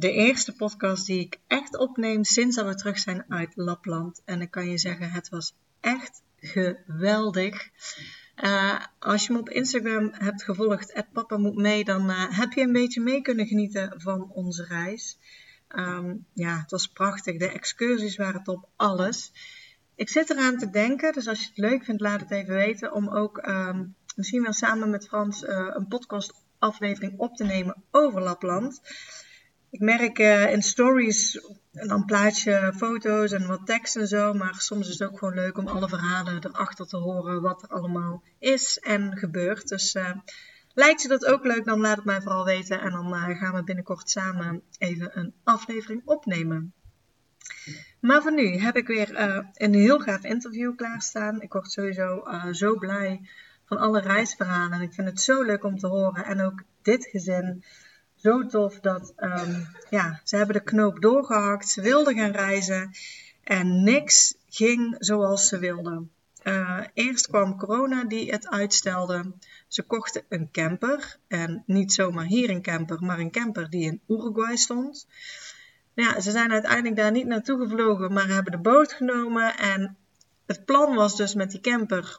de eerste podcast die ik echt opneem sinds dat we terug zijn uit Lapland. En ik kan je zeggen, het was echt geweldig. Uh, als je me op Instagram hebt gevolgd, papa moet mee, dan uh, heb je een beetje mee kunnen genieten van onze reis. Um, ja, het was prachtig. De excursies waren top, alles. Ik zit eraan te denken, dus als je het leuk vindt, laat het even weten. Om ook um, misschien wel samen met Frans uh, een podcast aflevering op te nemen over Lapland. Ik merk uh, in stories dan plaats je foto's en wat tekst en zo. Maar soms is het ook gewoon leuk om alle verhalen erachter te horen. Wat er allemaal is en gebeurt. Dus uh, lijkt je dat ook leuk, dan laat het mij vooral weten. En dan uh, gaan we binnenkort samen even een aflevering opnemen. Maar voor nu heb ik weer een heel gaaf interview klaarstaan. Ik word sowieso zo blij van alle reisverhalen. En ik vind het zo leuk om te horen. En ook dit gezin zo tof dat um, ja, ze hebben de knoop doorgehakt. Ze wilden gaan reizen en niks ging zoals ze wilden. Uh, eerst kwam corona die het uitstelde. Ze kochten een camper. En niet zomaar hier een camper, maar een camper die in Uruguay stond. Ja, ze zijn uiteindelijk daar niet naartoe gevlogen, maar hebben de boot genomen. En het plan was dus met die camper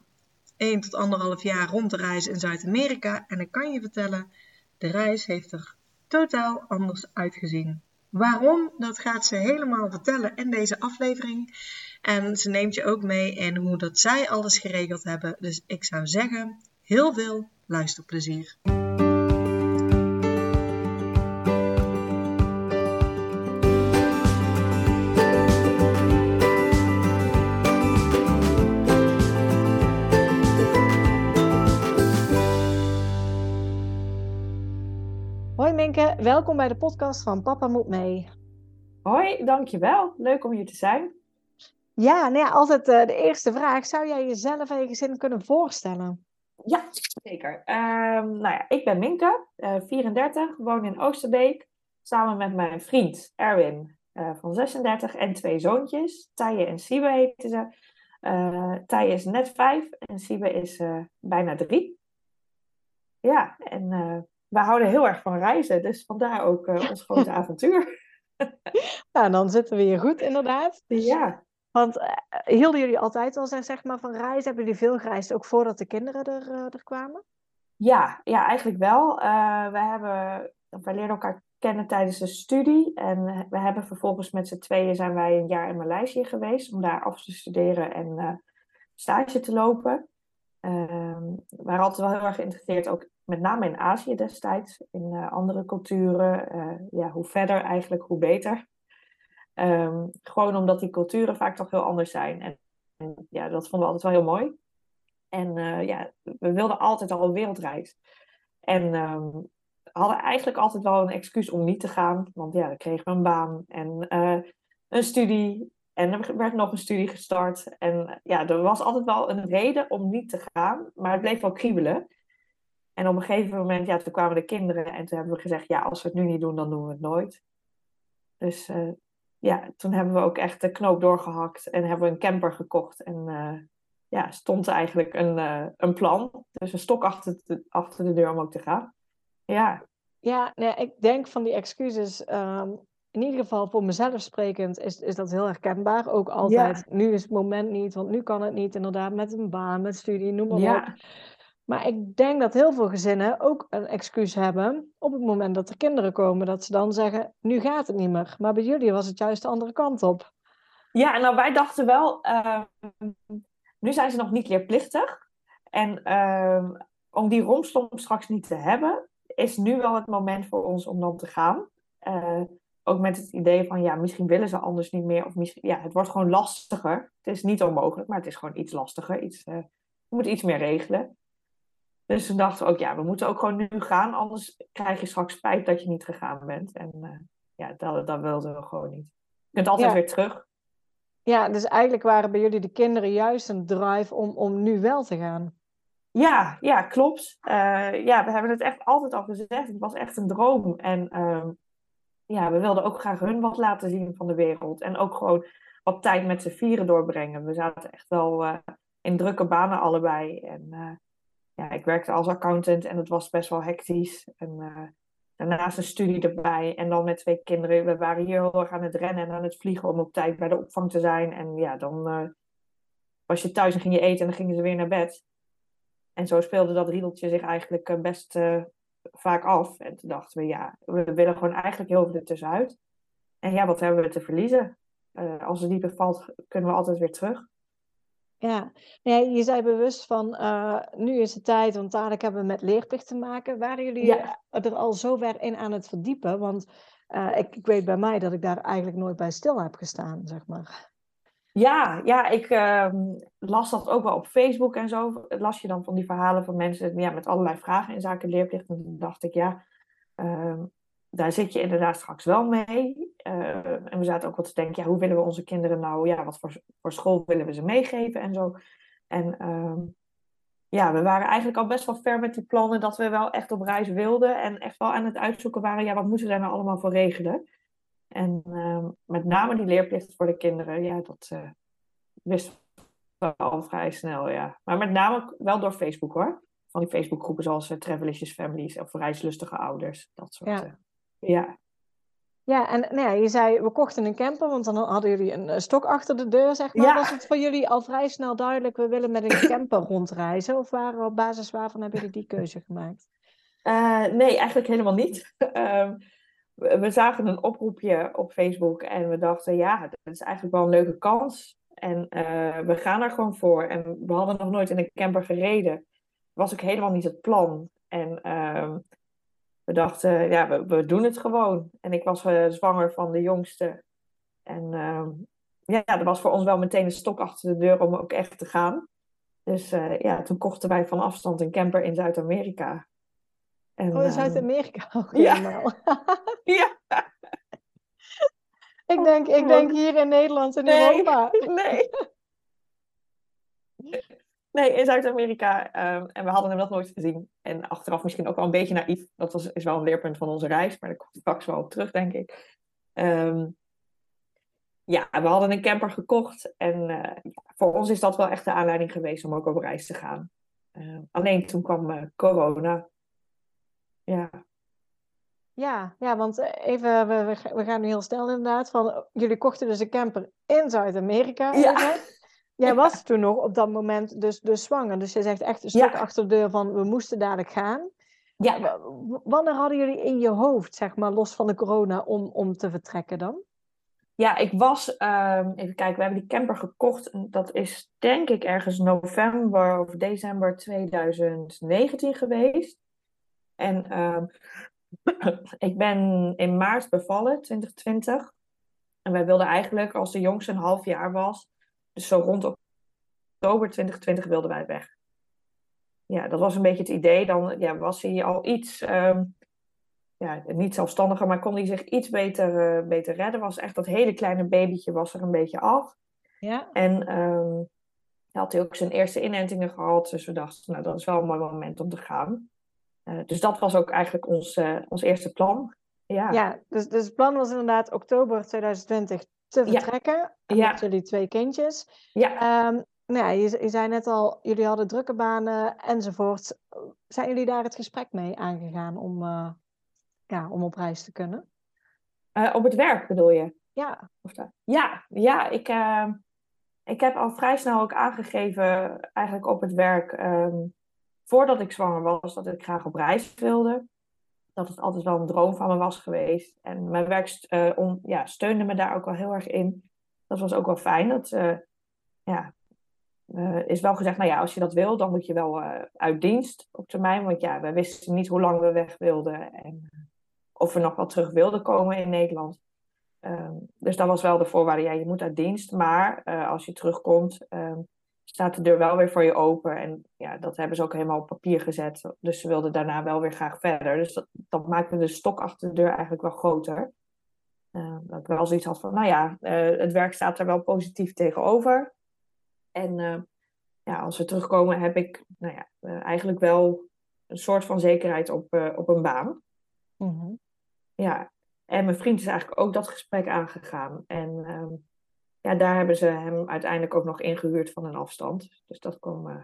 1 tot anderhalf jaar rond te reizen in Zuid-Amerika. En ik kan je vertellen, de reis heeft er totaal anders uitgezien. Waarom? Dat gaat ze helemaal vertellen in deze aflevering. En ze neemt je ook mee in hoe dat zij alles geregeld hebben. Dus ik zou zeggen, heel veel luisterplezier. Welkom bij de podcast van Papa Moet Mee. Hoi, dankjewel. Leuk om hier te zijn. Ja, nou ja, altijd uh, de eerste vraag. Zou jij jezelf en je gezin kunnen voorstellen? Ja, zeker. Um, nou ja, ik ben Minke, uh, 34, woon in Oosterbeek. Samen met mijn vriend Erwin uh, van 36 en twee zoontjes. Tije en Siebe heten ze. Tije is net vijf en Siebe is bijna drie. Ja, en we houden heel erg van reizen, dus vandaar ook uh, ons grote avontuur. nou, dan zitten we hier goed, inderdaad. Ja. Want uh, hielden jullie altijd al zeg maar, van reizen? Hebben jullie veel gereisd, ook voordat de kinderen er, uh, er kwamen? Ja, ja, eigenlijk wel. we hebben, wij leerden elkaar kennen tijdens de studie. En we hebben vervolgens met z'n tweeën zijn wij een jaar in Maleisië geweest. Om daar af te studeren en stage te lopen. Ehm, we waren altijd wel heel erg geïnteresseerd, ook met name in Azië destijds, in uh, andere culturen. Uh, ja, hoe verder eigenlijk, hoe beter. Um, gewoon omdat die culturen vaak toch heel anders zijn. En, ja, dat vonden we altijd wel heel mooi. En uh, ja, we wilden altijd al een wereldreis. En um, hadden eigenlijk altijd wel een excuus om niet te gaan. Want ja, dan kregen we een baan en een studie. En er werd nog een studie gestart. En ja, er was altijd wel een reden om niet te gaan. Maar het bleef wel kriebelen. En op een gegeven moment, ja, toen kwamen de kinderen en toen hebben we gezegd, ja, als we het nu niet doen, dan doen we het nooit. Dus uh, ja, toen hebben we ook echt de knoop doorgehakt en hebben we een camper gekocht. En uh, ja, stond eigenlijk een, uh, een plan. Dus een stok achter de, achter de deur om ook te gaan. Ja. Ja, nee, ik denk van die excuses, um, in ieder geval voor mezelf sprekend, is, is dat heel herkenbaar. Ook altijd, ja. nu is het moment niet, want nu kan het niet, inderdaad, met een baan, met studie, noem maar ja. op. Maar ik denk dat heel veel gezinnen ook een excuus hebben op het moment dat er kinderen komen. Dat ze dan zeggen, nu gaat het niet meer. Maar bij jullie was het juist de andere kant op. Ja, nou wij dachten wel, uh, nu zijn ze nog niet leerplichtig. En uh, om die romslomp straks niet te hebben, is nu wel het moment voor ons om dan te gaan. Uh, ook met het idee van, ja, misschien willen ze anders niet meer. Of misschien, ja, het wordt gewoon lastiger. Het is niet onmogelijk, maar het is gewoon iets lastiger. Iets, je moet iets meer regelen. Dus toen dachten we ook, ja, we moeten ook gewoon nu gaan, anders krijg je straks spijt dat je niet gegaan bent. En uh, ja, dat, dat wilden we gewoon niet. Je kunt altijd ja. weer terug. Ja, dus eigenlijk waren bij jullie de kinderen juist een drive om, om nu wel te gaan. Ja, ja, klopt. Uh, ja, we hebben het echt altijd al gezegd. Het was echt een droom. En ehm, ja, we wilden ook graag hun wat laten zien van de wereld. En ook gewoon wat tijd met z'n vieren doorbrengen. We zaten echt wel uh, in drukke banen allebei. En ja, ik werkte als accountant en het was best wel hectisch. En daarnaast een studie erbij. En dan met twee kinderen. We waren hier heel erg aan het rennen en aan het vliegen om op tijd bij de opvang te zijn. En ja, dan was je thuis en ging je eten en dan gingen ze weer naar bed. En zo speelde dat riedeltje zich eigenlijk eh, best vaak af. En toen dachten we, ja, we willen gewoon eigenlijk heel veel ertussenuit. En ja, wat hebben we te verliezen? Als het niet bevalt, kunnen we altijd weer terug. Ja, ja je zei bewust van, uh, nu is het tijd, want dadelijk hebben we met leerplicht te maken. Waren jullie ja. er al zo ver in aan het verdiepen? Want ik, ik weet bij mij dat ik daar eigenlijk nooit bij stil heb gestaan, zeg maar. Ja, ja ik uh, las dat ook wel op Facebook en zo. Las je dan van die verhalen van mensen ja, met allerlei vragen in zaken leerplicht. En toen dacht ik, ja, uh, daar zit je inderdaad straks wel mee. Uh, en we zaten ook wat te denken, ja, hoe willen we onze kinderen nou, ja, wat voor, voor school willen we ze meegeven en zo. En ehm, ja, we waren eigenlijk al best wel ver met die plannen dat we wel echt op reis wilden. En echt wel aan het uitzoeken waren, ja, wat moeten we daar nou allemaal voor regelen? En uh, met name die leerplicht voor de kinderen, ja, dat uh, wisten we al vrij snel, ja. Maar met name wel door Facebook hoor. Van die Facebookgroepen zoals uh, Travelicious Families of reislustige ouders. Dat soort. Ja. Ja. Ja, en nou ja, je zei, we kochten een camper, want dan hadden jullie een stok achter de deur, zeg maar. Ja. Was het voor jullie al vrij snel duidelijk, we willen met een camper rondreizen? Of waren op basis waarvan hebben jullie die keuze gemaakt? Uh, nee, eigenlijk helemaal niet. Ehm, we zagen een oproepje op Facebook en we dachten, ja, dat is eigenlijk wel een leuke kans. En uh, we gaan er gewoon voor. En we hadden nog nooit in een camper gereden. Was ook helemaal niet het plan. En uh, we dachten, ja, we, we, doen het gewoon. En ik was uh, zwanger van de jongste. En ehm, ja, dat was voor ons wel meteen een stok achter de deur om ook echt te gaan. Dus eh, ja, toen kochten wij van afstand een camper in Zuid-Amerika. En, oh, in Zuid-Amerika ook helemaal. Ja. ja. ik, denk, ik denk hier in Nederland en nee, Europa. Nee. Nee, in Zuid-Amerika. Um, en we hadden hem nog nooit gezien. En achteraf misschien ook wel een beetje naïef. Dat was, is wel een leerpunt van onze reis. Maar daar komt straks wel op terug, denk ik. Um, ja, we hadden een camper gekocht. En uh, voor ons is dat wel echt de aanleiding geweest om ook op reis te gaan. Uh, alleen toen kwam uh, corona. Ja. Ja, ja, want eh, even, we, we gaan nu heel snel inderdaad. Van, jullie kochten dus een camper in Zuid-Amerika. Ja. Jij was toen nog op dat moment dus, dus zwanger. Dus je zegt echt een stuk achter de deur van we moesten dadelijk gaan. Ja. Wanneer hadden jullie in je hoofd, zeg maar, los van de corona, om, om te vertrekken dan? Ja, ik was, um, even kijken, we hebben die camper gekocht. Dat is denk ik ergens november of december 2019 geweest. En uh, ik ben in maart bevallen, 2020. En wij wilden eigenlijk, als de jongste een half jaar was, dus zo rond oktober 2020 wilden wij weg. Ja, dat was een beetje het idee. Dan ja, was hij al iets, um, ja, niet zelfstandiger, maar kon hij zich iets beter, uh, beter redden. Was echt dat hele kleine babytje was er een beetje af. Ja. En um, had hij ook zijn eerste inentingen gehad. Dus we dachten, nou, dat is wel een mooi moment om te gaan. Uh, dus dat was ook eigenlijk ons, uh, ons eerste plan. Ja, ja dus, dus het plan was inderdaad oktober 2020 te vertrekken. Ja. Met jullie twee kindjes. Ja. Um, nou ja, je, je, zei net al, jullie hadden drukke banen enzovoort. Zijn jullie daar het gesprek mee aangegaan om, uh, ja, om op reis te kunnen? op het werk bedoel je? Ja. Of ja, ja ik, ehm, ik heb al vrij snel ook aangegeven, eigenlijk op het werk, um, voordat ik zwanger was, dat ik graag op reis wilde. Dat het altijd wel een droom van me was geweest. En mijn werk uh, om, ja, steunde me daar ook wel heel erg in. Dat was ook wel fijn. Dat uh, ja, uh, is wel gezegd, nou ja, als je dat wil, dan moet je wel uit dienst op termijn. Want ja, we wisten niet hoe lang we weg wilden. En of we nog wel terug wilden komen in Nederland. Ehm, dus dat was wel de voorwaarde. Ja, je moet uit dienst. Maar als je terugkomt, ehm, staat de deur wel weer voor je open. En ja, dat hebben ze ook helemaal op papier gezet. Dus ze wilden daarna wel weer graag verder. Dus dat, dat maakte de stok achter de deur eigenlijk wel groter. dat ik wel zoiets had van, nou ja, het werk staat er wel positief tegenover. En ja, als we terugkomen heb ik nou ja, eigenlijk wel een soort van zekerheid op, op een baan. Mhm. Ja, en mijn vriend is eigenlijk ook dat gesprek aangegaan. En ehm, ja, daar hebben ze hem uiteindelijk ook nog ingehuurd van een afstand. Dus dat kwam uh,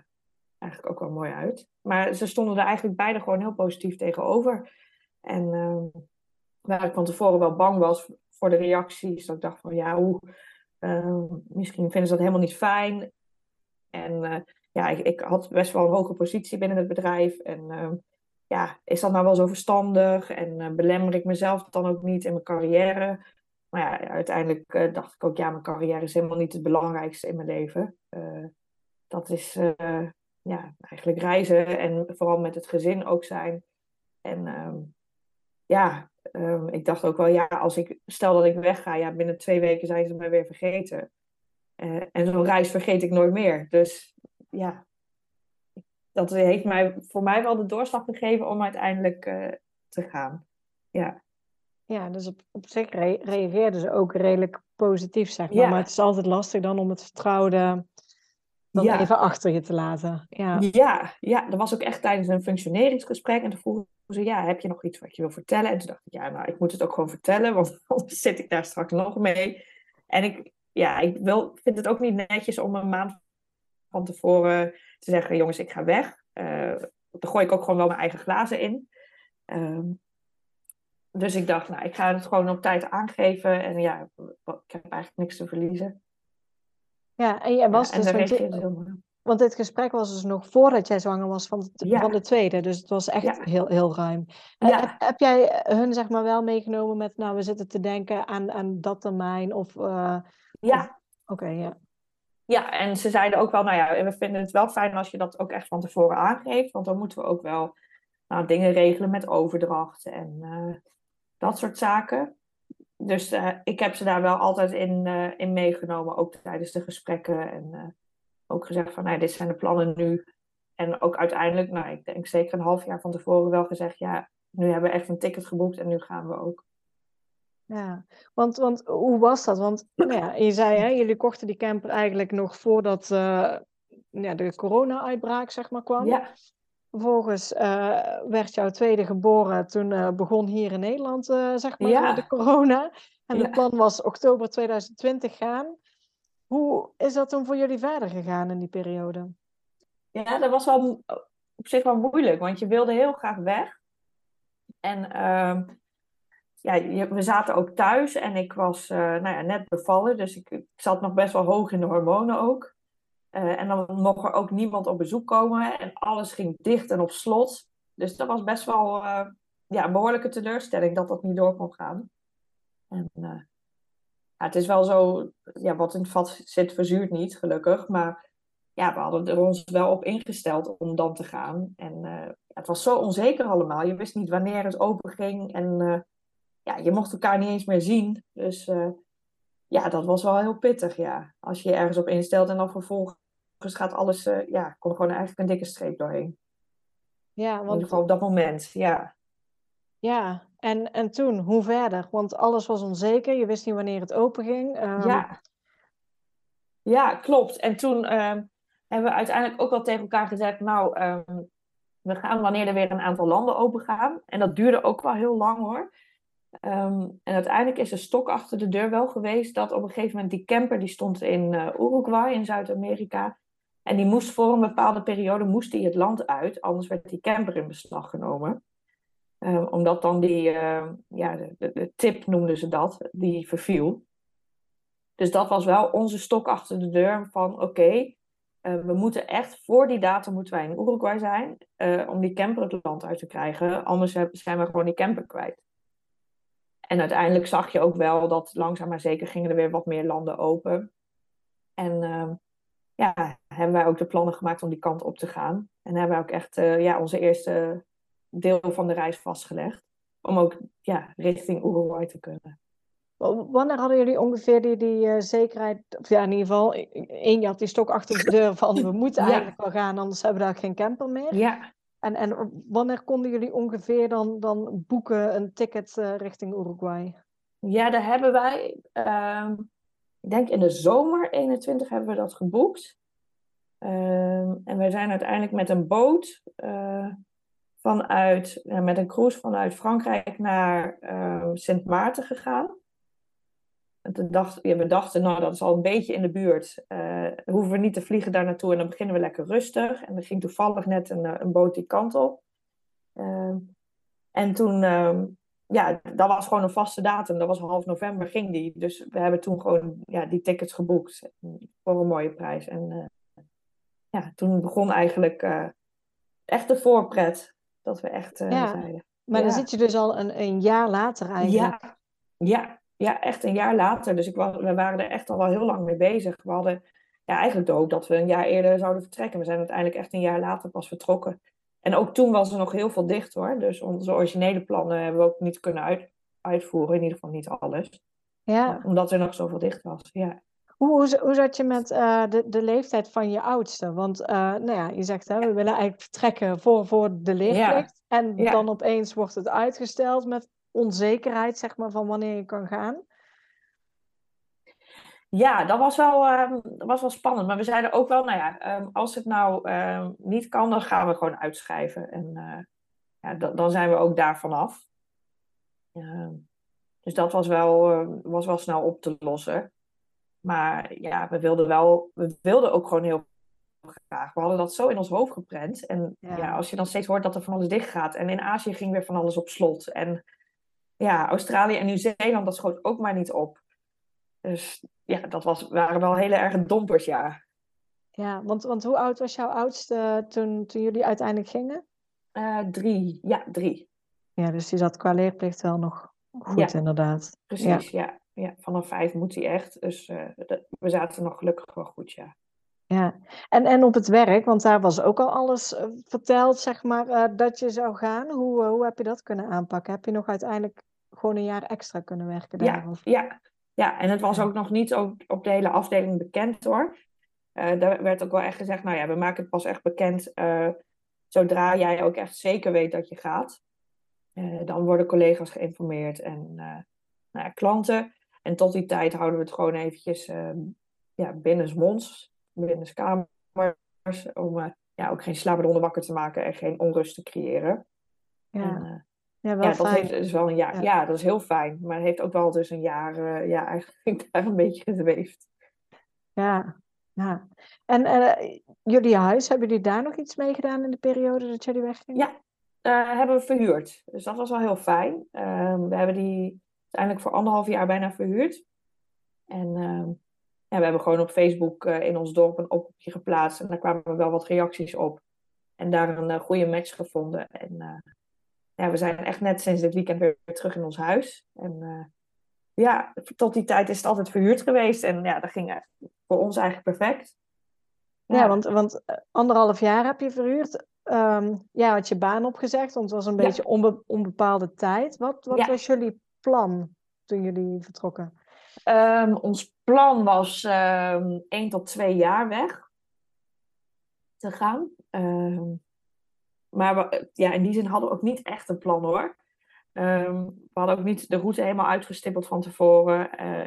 eigenlijk ook wel mooi uit. Maar ze stonden er eigenlijk beide gewoon heel positief tegenover. En uh, waar ik van tevoren wel bang was voor de reacties. Dat ik dacht van ja, hoe, uh, misschien vinden ze dat helemaal niet fijn. En eh, ja, ik, ik, had best wel een hoge positie binnen het bedrijf. En ja, is dat nou wel zo verstandig? En belemmer ik mezelf dan ook niet in mijn carrière? Maar ja, uiteindelijk uh, dacht ik ook, ja, mijn carrière is helemaal niet het belangrijkste in mijn leven. Uh, dat is uh, ja, eigenlijk reizen en vooral met het gezin ook zijn. En um, ja, um, ik dacht ook wel, ja, als ik stel dat ik wegga, ja, binnen twee weken zijn ze me weer vergeten. en zo'n reis vergeet ik nooit meer. Dus ja, dat heeft mij, voor mij wel de doorslag gegeven om uiteindelijk te gaan. Ja. Ja, dus op, op zich re reageerden ze ook redelijk positief, zeg maar. Maar het is altijd lastig dan om het vertrouwde dan even achter je te laten. Ja. ja, ja, dat was ook echt tijdens een functioneringsgesprek. En toen vroegen ze, ja, heb je nog iets wat je wil vertellen? En toen dacht ik, ja, nou, ik moet het ook gewoon vertellen, want anders zit ik daar straks nog mee. En ik, ja, ik wil, vind het ook niet netjes om een maand van tevoren te zeggen, jongens, ik ga weg. Uh, dan gooi ik ook gewoon wel mijn eigen glazen in. Um, dus ik dacht, nou, ik ga het gewoon op tijd aangeven. En ja, ik heb eigenlijk niks te verliezen. Ja, en jij was dus... Want, want dit gesprek was dus nog voordat jij zwanger was van de, van de tweede. Dus het was echt heel, heel ruim. Heb, heb, jij hun zeg maar wel meegenomen met, nou, we zitten te denken aan, aan dat termijn? Of, uh, ja. Oké, ja. Ja, en ze zeiden ook wel, nou ja, we vinden het wel fijn als je dat ook echt van tevoren aangeeft. Want dan moeten we ook wel nou, dingen regelen met overdracht en... Uh, dat soort zaken. Dus uh, ik heb ze daar wel altijd in, uh, in meegenomen, ook tijdens de gesprekken. En uh, ook gezegd van, nou, dit zijn de plannen nu. En ook uiteindelijk, nou, ik denk zeker een half jaar van tevoren wel gezegd, ja, nu hebben we echt een ticket geboekt en nu gaan we ook. Ja, want, want hoe was dat? Want nou ja, je zei, hè, jullie kochten die camper eigenlijk nog voordat ja, de corona-uitbraak, zeg maar, kwam. Ja. Vervolgens uh, werd jouw tweede geboren. Toen uh, begon hier in Nederland, uh, zeg maar, ja. de corona. En ja. het plan was oktober 2020 gaan. Hoe is dat toen voor jullie verder gegaan in die periode? Ja, dat was wel op zich wel moeilijk, want je wilde heel graag weg. En ehm, ja, we zaten ook thuis en ik was nou ja, net bevallen, dus ik, ik zat nog best wel hoog in de hormonen ook. Uh, en dan mocht er ook niemand op bezoek komen en alles ging dicht en op slot. Dus dat was best wel uh, ja, een behoorlijke teleurstelling dat dat niet door kon gaan. En uh, ja, het is wel zo, ja, wat in het vat zit verzuurt niet, gelukkig. Maar ja, we hadden er ons wel op ingesteld om dan te gaan. En het was zo onzeker allemaal. Je wist niet wanneer het open ging en ja, je mocht elkaar niet eens meer zien. Dus ja, dat was wel heel pittig, ja. Als je je ergens op instelt en dan vervolgens gaat alles, uh, ja, komt gewoon eigenlijk een dikke streep doorheen. Ja, want... In ieder geval op dat moment, ja. Ja, en, en toen, hoe verder? Want alles was onzeker, je wist niet wanneer het open ging. Um... Ja. ja, klopt. En toen um, hebben we uiteindelijk ook wel tegen elkaar gezegd, nou, um, we gaan wanneer er weer een aantal landen open gaan. En dat duurde ook wel heel lang hoor. En uiteindelijk is de stok achter de deur wel geweest dat op een gegeven moment die camper die stond in uh, Uruguay in Zuid-Amerika. En die moest voor een bepaalde periode moest die het land uit, anders werd die camper in beslag genomen. Um, omdat dan die, uh, ja, de, tip noemden ze dat, die verviel. Dus dat was wel onze stok achter de deur van oké, uh, we moeten echt voor die datum moeten wij in Uruguay zijn uh, om die camper het land uit te krijgen. Anders zijn we gewoon die camper kwijt. En uiteindelijk zag je ook wel dat langzaam maar zeker gingen er weer wat meer landen open. En ja, hebben wij ook de plannen gemaakt om die kant op te gaan. En hebben wij ook echt uh, ja, onze eerste deel van de reis vastgelegd. Om ook ja, richting Uruguay te kunnen. Wanneer hadden jullie ongeveer die, die uh, zekerheid, of ja, in ieder geval, één, je had die stok achter de deur van we moeten ja. eigenlijk wel gaan, anders hebben we daar geen camper meer. Ja. En, en wanneer konden jullie ongeveer dan, dan boeken een ticket uh, richting Uruguay? Ja, daar hebben wij, ehm, ik denk in de zomer 21 hebben we dat geboekt. Ehm, en wij zijn uiteindelijk met een boot uh, vanuit, met een cruise vanuit Frankrijk naar uh, Sint Maarten gegaan. En toen dacht, we dachten, nou dat is al een beetje in de buurt. Uh, hoeven we niet te vliegen daar naartoe en dan beginnen we lekker rustig. En er ging toevallig net een, eh, een boot die kant op. Ehm, en toen ja, dat was gewoon een vaste datum. Dat was half november ging die. Dus we hebben toen gewoon ja, die tickets geboekt voor een mooie prijs. En uh, ja, toen begon eigenlijk uh, echt de voorpret. Dat we echt uh, ja, zeiden. Maar dan zit je dus al een, een jaar later eigenlijk. Ja, ja, ja, echt een jaar later. Dus ik was, we waren er echt al wel heel lang mee bezig. We hadden ja, eigenlijk de hoop dat we een jaar eerder zouden vertrekken. We zijn uiteindelijk echt een jaar later pas vertrokken. En ook toen was er nog heel veel dicht hoor. Dus onze originele plannen hebben we ook niet kunnen uit, uitvoeren. In ieder geval niet alles. Ja. omdat er nog zoveel dicht was. Ja. Hoe, hoe, hoe zat je met uh, de, de leeftijd van je oudste? Want uh, nou ja, je zegt hè, we willen eigenlijk vertrekken voor, voor de leerplicht. Ja. En dan opeens wordt het uitgesteld met onzekerheid zeg maar, van wanneer je kan gaan. Ja, dat was, wel, uh, dat was wel spannend. Maar we zeiden ook wel, nou ja, um, als het nou uh, niet kan, dan gaan we gewoon uitschrijven. En uh, ja, dan zijn we ook daar vanaf. dus dat was wel, was wel snel op te lossen. Maar ja, we wilden wel, we wilden ook gewoon heel graag. We hadden dat zo in ons hoofd geprent. En ja. ja. als je dan steeds hoort dat er van alles dicht gaat. En in Azië ging weer van alles op slot. En ja, Australië en Nieuw-Zeeland, dat schoot ook maar niet op. Dus ja, dat was, waren wel hele erge dompers, ja. Ja, want, want hoe oud was jouw oudste toen, toen jullie uiteindelijk gingen? Uh, drie, ja, drie. Ja, dus die zat qua leerplicht wel nog goed, inderdaad. Precies, ja. ja. ja. Vanaf vijf moet hij echt. Dus uh, we zaten nog gelukkig wel goed, ja. Ja, en, en op het werk, want daar was ook al alles uh, verteld, zeg maar, dat je zou gaan. Hoe, hoe heb je dat kunnen aanpakken? Heb je nog uiteindelijk gewoon een jaar extra kunnen werken daar? Ja, ja. Ja, en het was ook nog niet ook op de hele afdeling bekend hoor. Uh, daar werd ook wel echt gezegd, nou ja, we maken het pas echt bekend uh, zodra jij ook echt zeker weet dat je gaat. Uh, dan worden collega's geïnformeerd en nou ja, klanten. En tot die tijd houden we het gewoon eventjes ja, binnensmonds, binnenskamers, om ja, ook geen slaapende wakker te maken en geen onrust te creëren. Ja. En, ja, wel ja dat heeft dus wel een jaar. Ja. dat is heel fijn. Maar het heeft ook wel dus een jaar, uh, ja, eigenlijk daar een beetje gezweefd. Ja, ja. En uh, jullie huis, hebben jullie daar nog iets mee gedaan in de periode dat jullie weggingen? Ja, uh, hebben we verhuurd. Dus dat was wel heel fijn. Ehm, we hebben die uiteindelijk voor anderhalf jaar bijna verhuurd. En ehm, ja, we hebben gewoon op Facebook in ons dorp een oproepje geplaatst. En daar kwamen wel wat reacties op. En daar een goede match gevonden. En ja, we zijn echt net sinds dit weekend weer terug in ons huis. En uh, ja, tot die tijd is het altijd verhuurd geweest. En ja, dat ging voor ons eigenlijk perfect. Ja, ja want, want eh, anderhalf jaar heb je verhuurd. Um, ja, had je baan opgezegd, want het was een beetje onbe onbepaalde tijd. Wat, wat was jullie plan toen jullie vertrokken? Um, ons plan was um, één tot twee jaar weg te gaan. Maar we, ja, in die zin hadden we ook niet echt een plan hoor. Um, we hadden ook niet de route helemaal uitgestippeld van tevoren. Uh,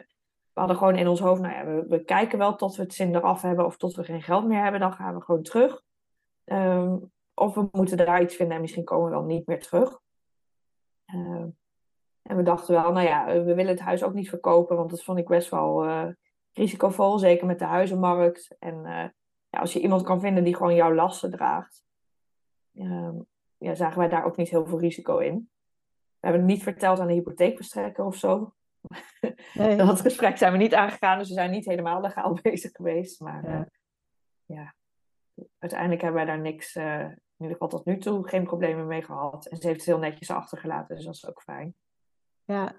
we hadden gewoon in ons hoofd, nou ja, we, we, kijken wel tot we het zin eraf hebben of tot we geen geld meer hebben, dan gaan we gewoon terug. Um, of we moeten daar iets vinden en misschien komen we wel niet meer terug. Uh, en we dachten wel, nou ja, we willen het huis ook niet verkopen, want dat vond ik best wel risicovol, zeker met de huizenmarkt. En ja, als je iemand kan vinden die gewoon jouw lasten draagt, Ehm, ja, zagen wij daar ook niet heel veel risico in. We hebben het niet verteld aan de hypotheekverstrekker of zo. Nee. dat gesprek zijn we niet aangegaan, dus we zijn niet helemaal legaal bezig geweest. Maar ja, uh, ja. uiteindelijk hebben wij daar niks, uh, in ieder geval tot nu toe, geen problemen mee gehad. En ze heeft het heel netjes achtergelaten, dus dat is ook fijn. Ja,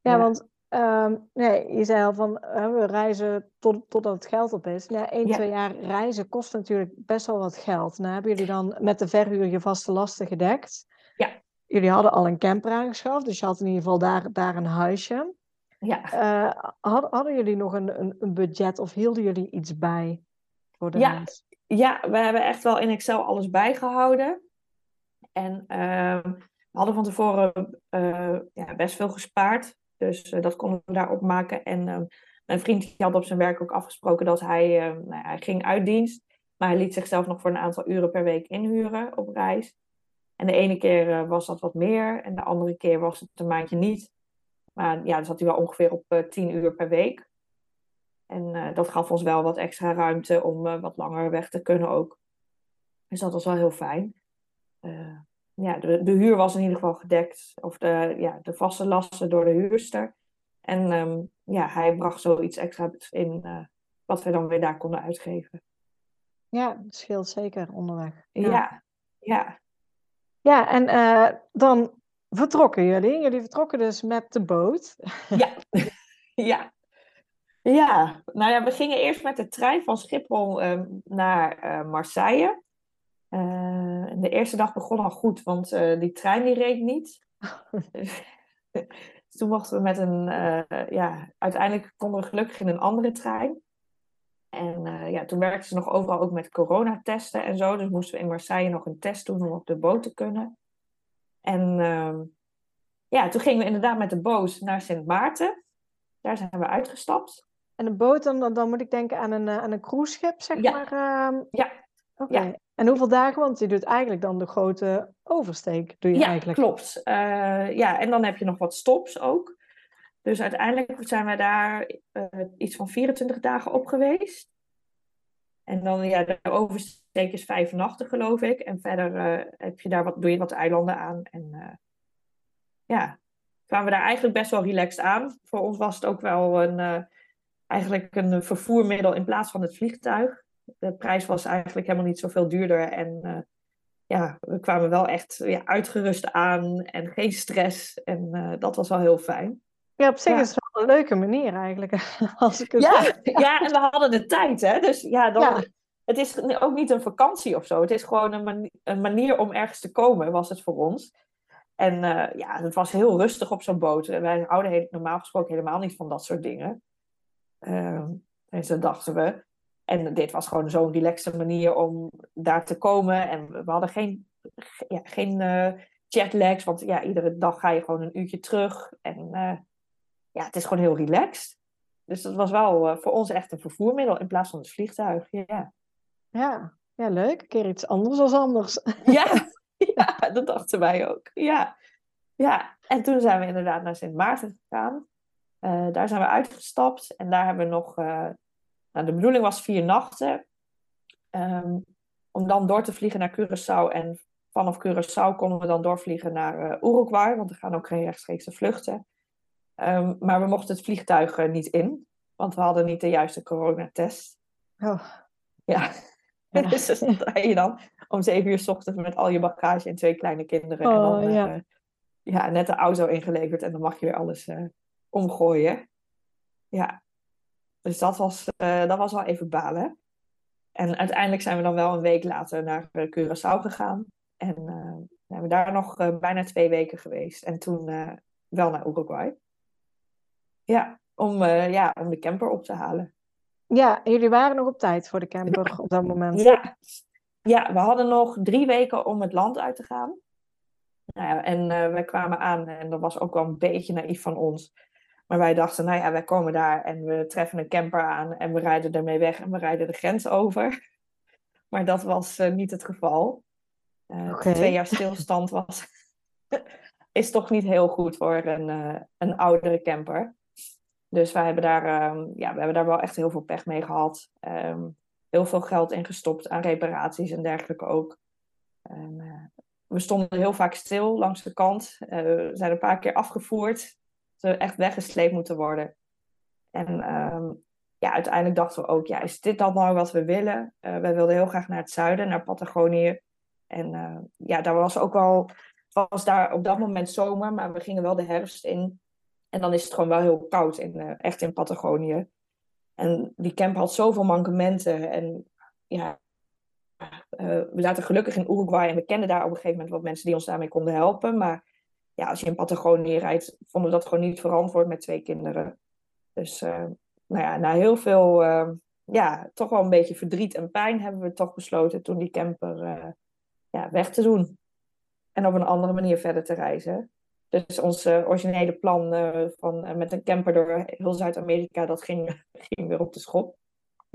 ja. want Um, nee, je zei al van uh, we reizen tot, totdat het geld op is. Ja, één, twee jaar reizen kost natuurlijk best wel wat geld. Nou, hebben jullie dan met de verhuur je vaste lasten gedekt? Ja. Jullie hadden al een camper aangeschaft, dus je had in ieder geval daar, daar een huisje. Ja. Uh, had, hadden jullie nog een, een, een, budget of hielden jullie iets bij voor de ja. Ja, we hebben echt wel in Excel alles bijgehouden. En uh, we hadden van tevoren uh, ja, best veel gespaard. Dus dat konden we daar opmaken. En ehm, mijn vriend had op zijn werk ook afgesproken dat hij, ehm, nou hij ging uit dienst. Maar hij liet zichzelf nog voor een aantal uren per week inhuren op reis. En de ene keer was dat wat meer en de andere keer was het een maandje niet. Maar ja, dan zat hij wel ongeveer op uh, 10 uur per week. En dat gaf ons wel wat extra ruimte om wat langer weg te kunnen ook. Dus dat was wel heel fijn. Ja, de, de huur was in ieder geval gedekt. Of de, ja, de vaste lasten door de huurster. En um, ja, hij bracht zoiets extra in uh, wat we dan weer daar konden uitgeven. Ja, dat scheelt zeker onderweg. Ja, ja. Ja, ja en uh, dan vertrokken jullie. Jullie vertrokken dus met de boot. Ja, ja. Ja, nou ja, we gingen eerst met de trein van Schiphol um, naar uh, Marseille. Uh, de eerste dag begon al goed, want uh, die trein die reed niet. dus toen mochten we met een, uh, ja, uiteindelijk konden we gelukkig in een andere trein. En ja, toen werkten ze nog overal ook met coronatesten en zo. Dus moesten we in Marseille nog een test doen om op de boot te kunnen. En ehm, ja, toen gingen we inderdaad met de boot naar Sint Maarten. Daar zijn we uitgestapt. En een boot, dan, dan moet ik denken aan een, aan een cruiseschip, zeg ja. maar. Uh... Ja. Oké. Okay. Ja. En hoeveel dagen? Want je doet eigenlijk dan de grote oversteek. Doe je ja, eigenlijk. klopt. Uh, ja, en dan heb je nog wat stops ook. Dus uiteindelijk zijn we daar uh, iets van 24 dagen op geweest. En dan, ja, de oversteek is vijf nachten, geloof ik. En verder uh, heb je daar wat, doe je wat eilanden aan. En ja, kwamen we daar eigenlijk best wel relaxed aan. Voor ons was het ook wel een, eigenlijk een vervoermiddel in plaats van het vliegtuig de prijs was eigenlijk helemaal niet zoveel duurder. En uh, ja, we kwamen wel echt ja, uitgerust aan en geen stress. En uh, dat was wel heel fijn. Ja, op zich ja. is het wel een leuke manier eigenlijk. Als ik het ja, ja, en we hadden de tijd, hè. Dus ja, dan, het is ook niet een vakantie of zo. Het is gewoon een, mani een manier om ergens te komen, was het voor ons. En uh, ja, het was heel rustig op zo'n boot. Wij houden normaal gesproken helemaal niet van dat soort dingen. Uh, en zo dachten we. En dit was gewoon zo'n relaxte manier om daar te komen. En we hadden geen, ja, geen uh, jetlags, want ja, iedere dag ga je gewoon een uurtje terug. En uh, ja, het is gewoon heel relaxed. Dus dat was wel uh, voor ons echt een vervoermiddel in plaats van het vliegtuig. Ja, ja. ja leuk. Een keer iets anders als anders. Ja, ja dat dachten wij ook. Ja. ja, en toen zijn we inderdaad naar Sint Maarten gegaan. daar zijn we uitgestapt en daar hebben we nog nou, de bedoeling was vier nachten. Um, om dan door te vliegen naar Curaçao. En vanaf Curaçao konden we dan doorvliegen naar uh, Uruguay. Want er gaan ook geen rechtstreekse vluchten. Um, maar we mochten het vliegtuig uh, niet in. Want we hadden niet de juiste coronatest. Oh. Ja. ja. dus dan sta je dan om zeven uur s ochtends met al je bagage en twee kleine kinderen. Oh, en dan ja. Uh, ja, net de auto ingeleverd. En dan mag je weer alles omgooien. Ja, dus dat was, uh, dat was wel even balen. En uiteindelijk zijn we dan wel een week later naar uh, Curaçao gegaan. En uh, zijn we daar nog bijna twee weken geweest. En toen wel naar Uruguay. Ja om, ja, om de camper op te halen. Ja, jullie waren nog op tijd voor de camper op dat moment. Ja, ja we hadden nog drie weken om het land uit te gaan. Nou ja, en wij kwamen aan en dat was ook wel een beetje naïef van ons. Maar wij dachten, nou ja, wij komen daar en we treffen een camper aan en we rijden ermee weg en we rijden de grens over. Maar dat was uh, niet het geval. Uh, okay. Twee jaar stilstand was, is toch niet heel goed voor een, uh, een oudere camper. Dus wij hebben daar, um, ja, we hebben daar wel echt heel veel pech mee gehad. Um, heel veel geld ingestopt aan reparaties en dergelijke ook. We stonden heel vaak stil langs de kant. we zijn een paar keer afgevoerd ze echt weggesleept moeten worden. En um, ja, uiteindelijk dachten we ook, ja, is dit dan nou wat we willen? Uh, wij wilden heel graag naar het zuiden, naar Patagonië. En uh, ja, daar was ook wel, was daar op dat moment zomer, maar we gingen wel de herfst in. En dan is het gewoon wel heel koud, in, uh, echt in Patagonië. En die camp had zoveel mankementen. En ja, we zaten gelukkig in Uruguay en we kenden daar op een gegeven moment wat mensen die ons daarmee konden helpen. Maar ja, als je in Patagonië rijdt, vonden we dat gewoon niet verantwoord met twee kinderen. Dus uh, nou ja, na heel veel, uh, ja, toch wel een beetje verdriet en pijn hebben we toch besloten toen die camper uh, ja, weg te doen. En op een andere manier verder te reizen. Dus ons originele plan van met een camper door heel Zuid-Amerika, dat ging, ging weer op de schop.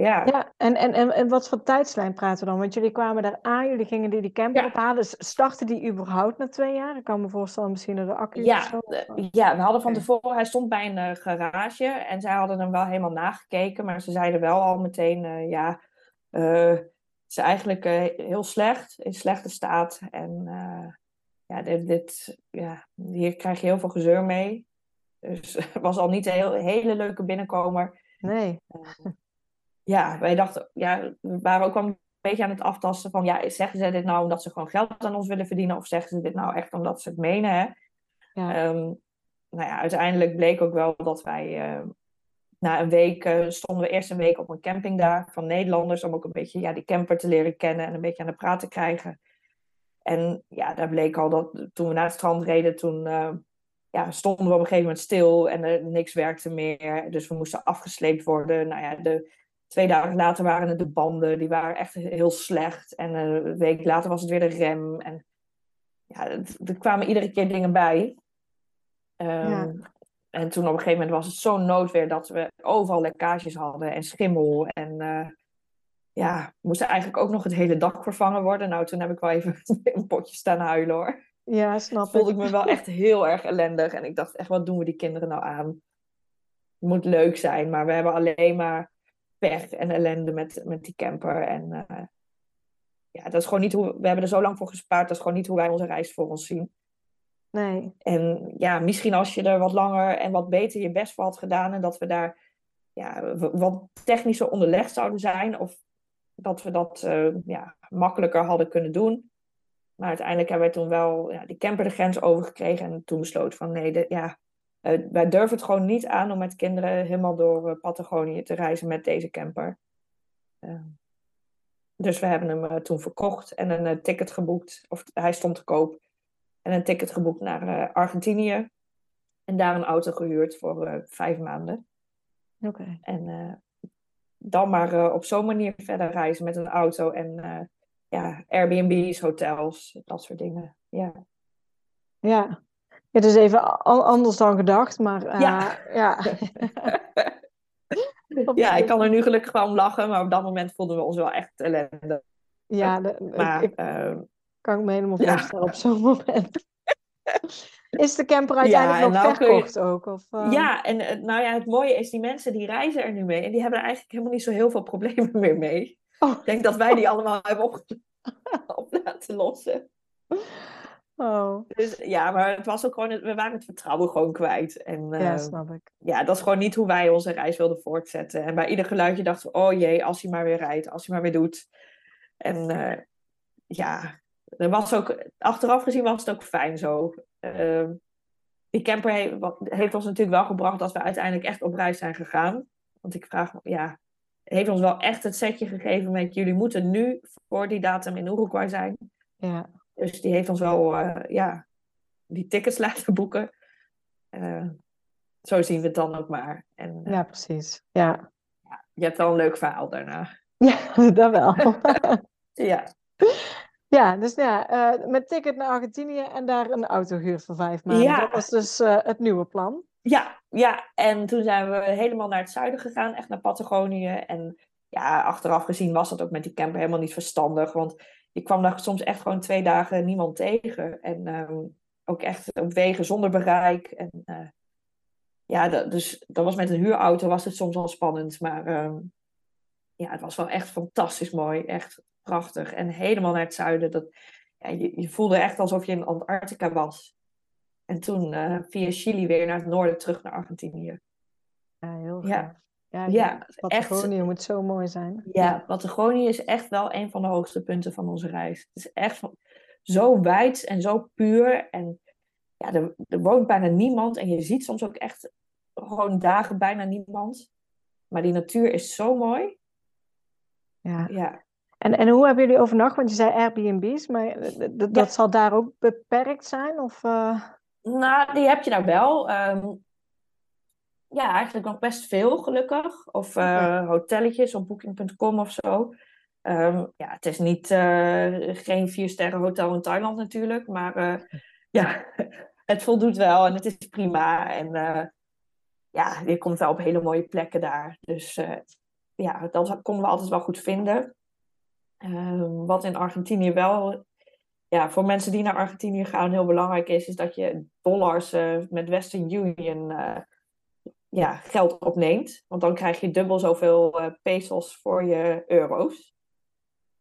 Ja, ja en, en, en, en wat voor tijdslijn praten we dan? Want jullie kwamen daar aan, jullie gingen die, die camper ophalen. Startte die überhaupt na twee jaar? Ik kan me voorstellen, misschien door de accu ja, ja, we hadden van tevoren, hij stond bij een garage en zij hadden hem wel helemaal nagekeken. Maar ze zeiden wel al meteen, ja, het is eigenlijk uh, heel slecht, in slechte staat. En uh, ja, dit, dit, ja, hier krijg je heel veel gezeur mee. Dus het was al niet een heel, hele leuke binnenkomer. Nee. Ja, wij dachten, ja, we waren ook wel een beetje aan het aftasten van, ja, zeggen ze dit nou omdat ze gewoon geld aan ons willen verdienen? Of zeggen ze dit nou echt omdat ze het menen, hè? Ja. Um, nou ja, uiteindelijk bleek ook wel dat wij na een week uh, stonden we eerst een week op een camping daar van Nederlanders. Om ook een beetje ja, die camper te leren kennen en een beetje aan de praat te krijgen. En ja, daar bleek al dat toen we naar het strand reden, toen uh, ja, stonden we op een gegeven moment stil en er niks werkte meer. Dus we moesten afgesleept worden. Nou ja, de, twee dagen later waren het de banden, die waren echt heel slecht. En een week later was het weer de rem. En ja, er kwamen iedere keer dingen bij. Um, ja. En toen op een gegeven moment was het zo'n noodweer dat we overal lekkages hadden en schimmel. En uh, ja, moest eigenlijk ook nog het hele dak vervangen worden. Nou, toen heb ik wel even een potje staan huilen hoor. Ja, snap ik. Voelde ik me wel echt heel erg ellendig. En ik dacht echt, wat doen we die kinderen nou aan? Het moet leuk zijn, maar we hebben alleen maar pech en ellende met, met die camper. En uh, ja, dat is gewoon niet hoe... We hebben er zo lang voor gespaard. Dat is gewoon niet hoe wij onze reis voor ons zien. Nee. En ja, misschien als je er wat langer en wat beter je best voor had gedaan en dat we daar ja, wat technischer onderlegd zouden zijn of dat we dat uh, ja, makkelijker hadden kunnen doen. Maar uiteindelijk hebben wij toen wel ja, die camper de grens overgekregen en toen besloten van nee, de, ja, uh, wij durven het gewoon niet aan om met kinderen helemaal door uh, Patagonië te reizen met deze camper. dus we hebben hem toen verkocht en een ticket geboekt, of hij stond te koop en een ticket geboekt naar Argentinië. En daar een auto gehuurd voor vijf maanden. Oké. En dan maar op zo'n manier verder reizen met een auto en ja, Airbnb's, hotels, dat soort dingen. Ja. Ja. Het is even anders dan gedacht, maar ja. ja. ja, ik kan er nu gelukkig wel om lachen, maar op dat moment voelden we ons wel echt ellende. Ja, de, maar, ik, kan ik me helemaal voorstellen op zo'n moment. Is de camper uiteindelijk nog nou verkocht ook? Of, uh... Ja, en eh, nou ja, het mooie is, die mensen die reizen er nu mee. En die hebben er eigenlijk helemaal niet zo heel veel problemen meer mee. Oh. Ik denk dat wij die allemaal hebben op, op laten lossen. Oh. Dus ja, maar het was ook gewoon, we waren het vertrouwen gewoon kwijt. En, uh, ja, snap ik. Ja, dat is gewoon niet hoe wij onze reis wilden voortzetten. En bij ieder geluidje dachten we, oh jee, als hij maar weer rijdt, als hij maar weer doet. En uh, ja, er was ook, achteraf gezien was het ook fijn zo. Uh, die camper heeft, ons natuurlijk wel gebracht dat we uiteindelijk echt op reis zijn gegaan. Want ik vraag ja, heeft ons wel echt het setje gegeven met jullie moeten nu voor die datum in Uruguay zijn. Ja. Dus die heeft ons wel, uh, ja, die tickets laten boeken. Uh, zo zien we het dan ook maar. En, ja, precies. Ja. ja. Je hebt wel een leuk verhaal daarna. Ja, dat wel. ja. Ja, dus ja, uh, met ticket naar Argentinië en daar een auto huur voor vijf maanden. Ja. Dat was dus uh, het nieuwe plan. Ja, ja, en toen zijn we helemaal naar het zuiden gegaan, echt naar Patagonië. En ja, achteraf gezien was dat ook met die camper helemaal niet verstandig. Want je kwam daar soms echt gewoon twee dagen niemand tegen. En um, ook echt op wegen zonder bereik. En uh, ja, dat, dus dat was met een huurauto was het soms al spannend. Maar um, ja, het was wel echt fantastisch mooi. Echt prachtig. En helemaal naar het zuiden. Dat, ja, je, je voelde echt alsof je in Antarctica was. En toen uh, via Chili weer naar het noorden terug naar Argentinië. Ja, heel gaaf. Ja. Ja, ja Patagonië echt, moet zo mooi zijn. Ja, Patagonië is echt wel een van de hoogste punten van onze reis. Het is echt zo wijd en zo puur. En ja, er, er woont bijna niemand. En je ziet soms ook echt gewoon dagen bijna niemand. Maar die natuur is zo mooi. Ja. ja. En, en hoe hebben jullie overnacht? Want je zei Airbnb's, maar eh, dat zal daar ook beperkt zijn? Of, uh... Nou, die heb je daar wel. Um, ja, eigenlijk nog best veel, gelukkig. Of uh, hotelletjes op booking.com of zo. Um, ja, het is niet, uh, geen vier sterren hotel in Thailand natuurlijk. Maar ja, het voldoet wel en het is prima. En uh, ja, je komt wel op hele mooie plekken daar. Dus ja, dat konden we altijd wel goed vinden. Ehm, wat in Argentinië wel, ja, voor mensen die naar Argentinië gaan heel belangrijk is, is dat je dollars met Western Union ja, geld opneemt. Want dan krijg je dubbel zoveel pesos voor je euro's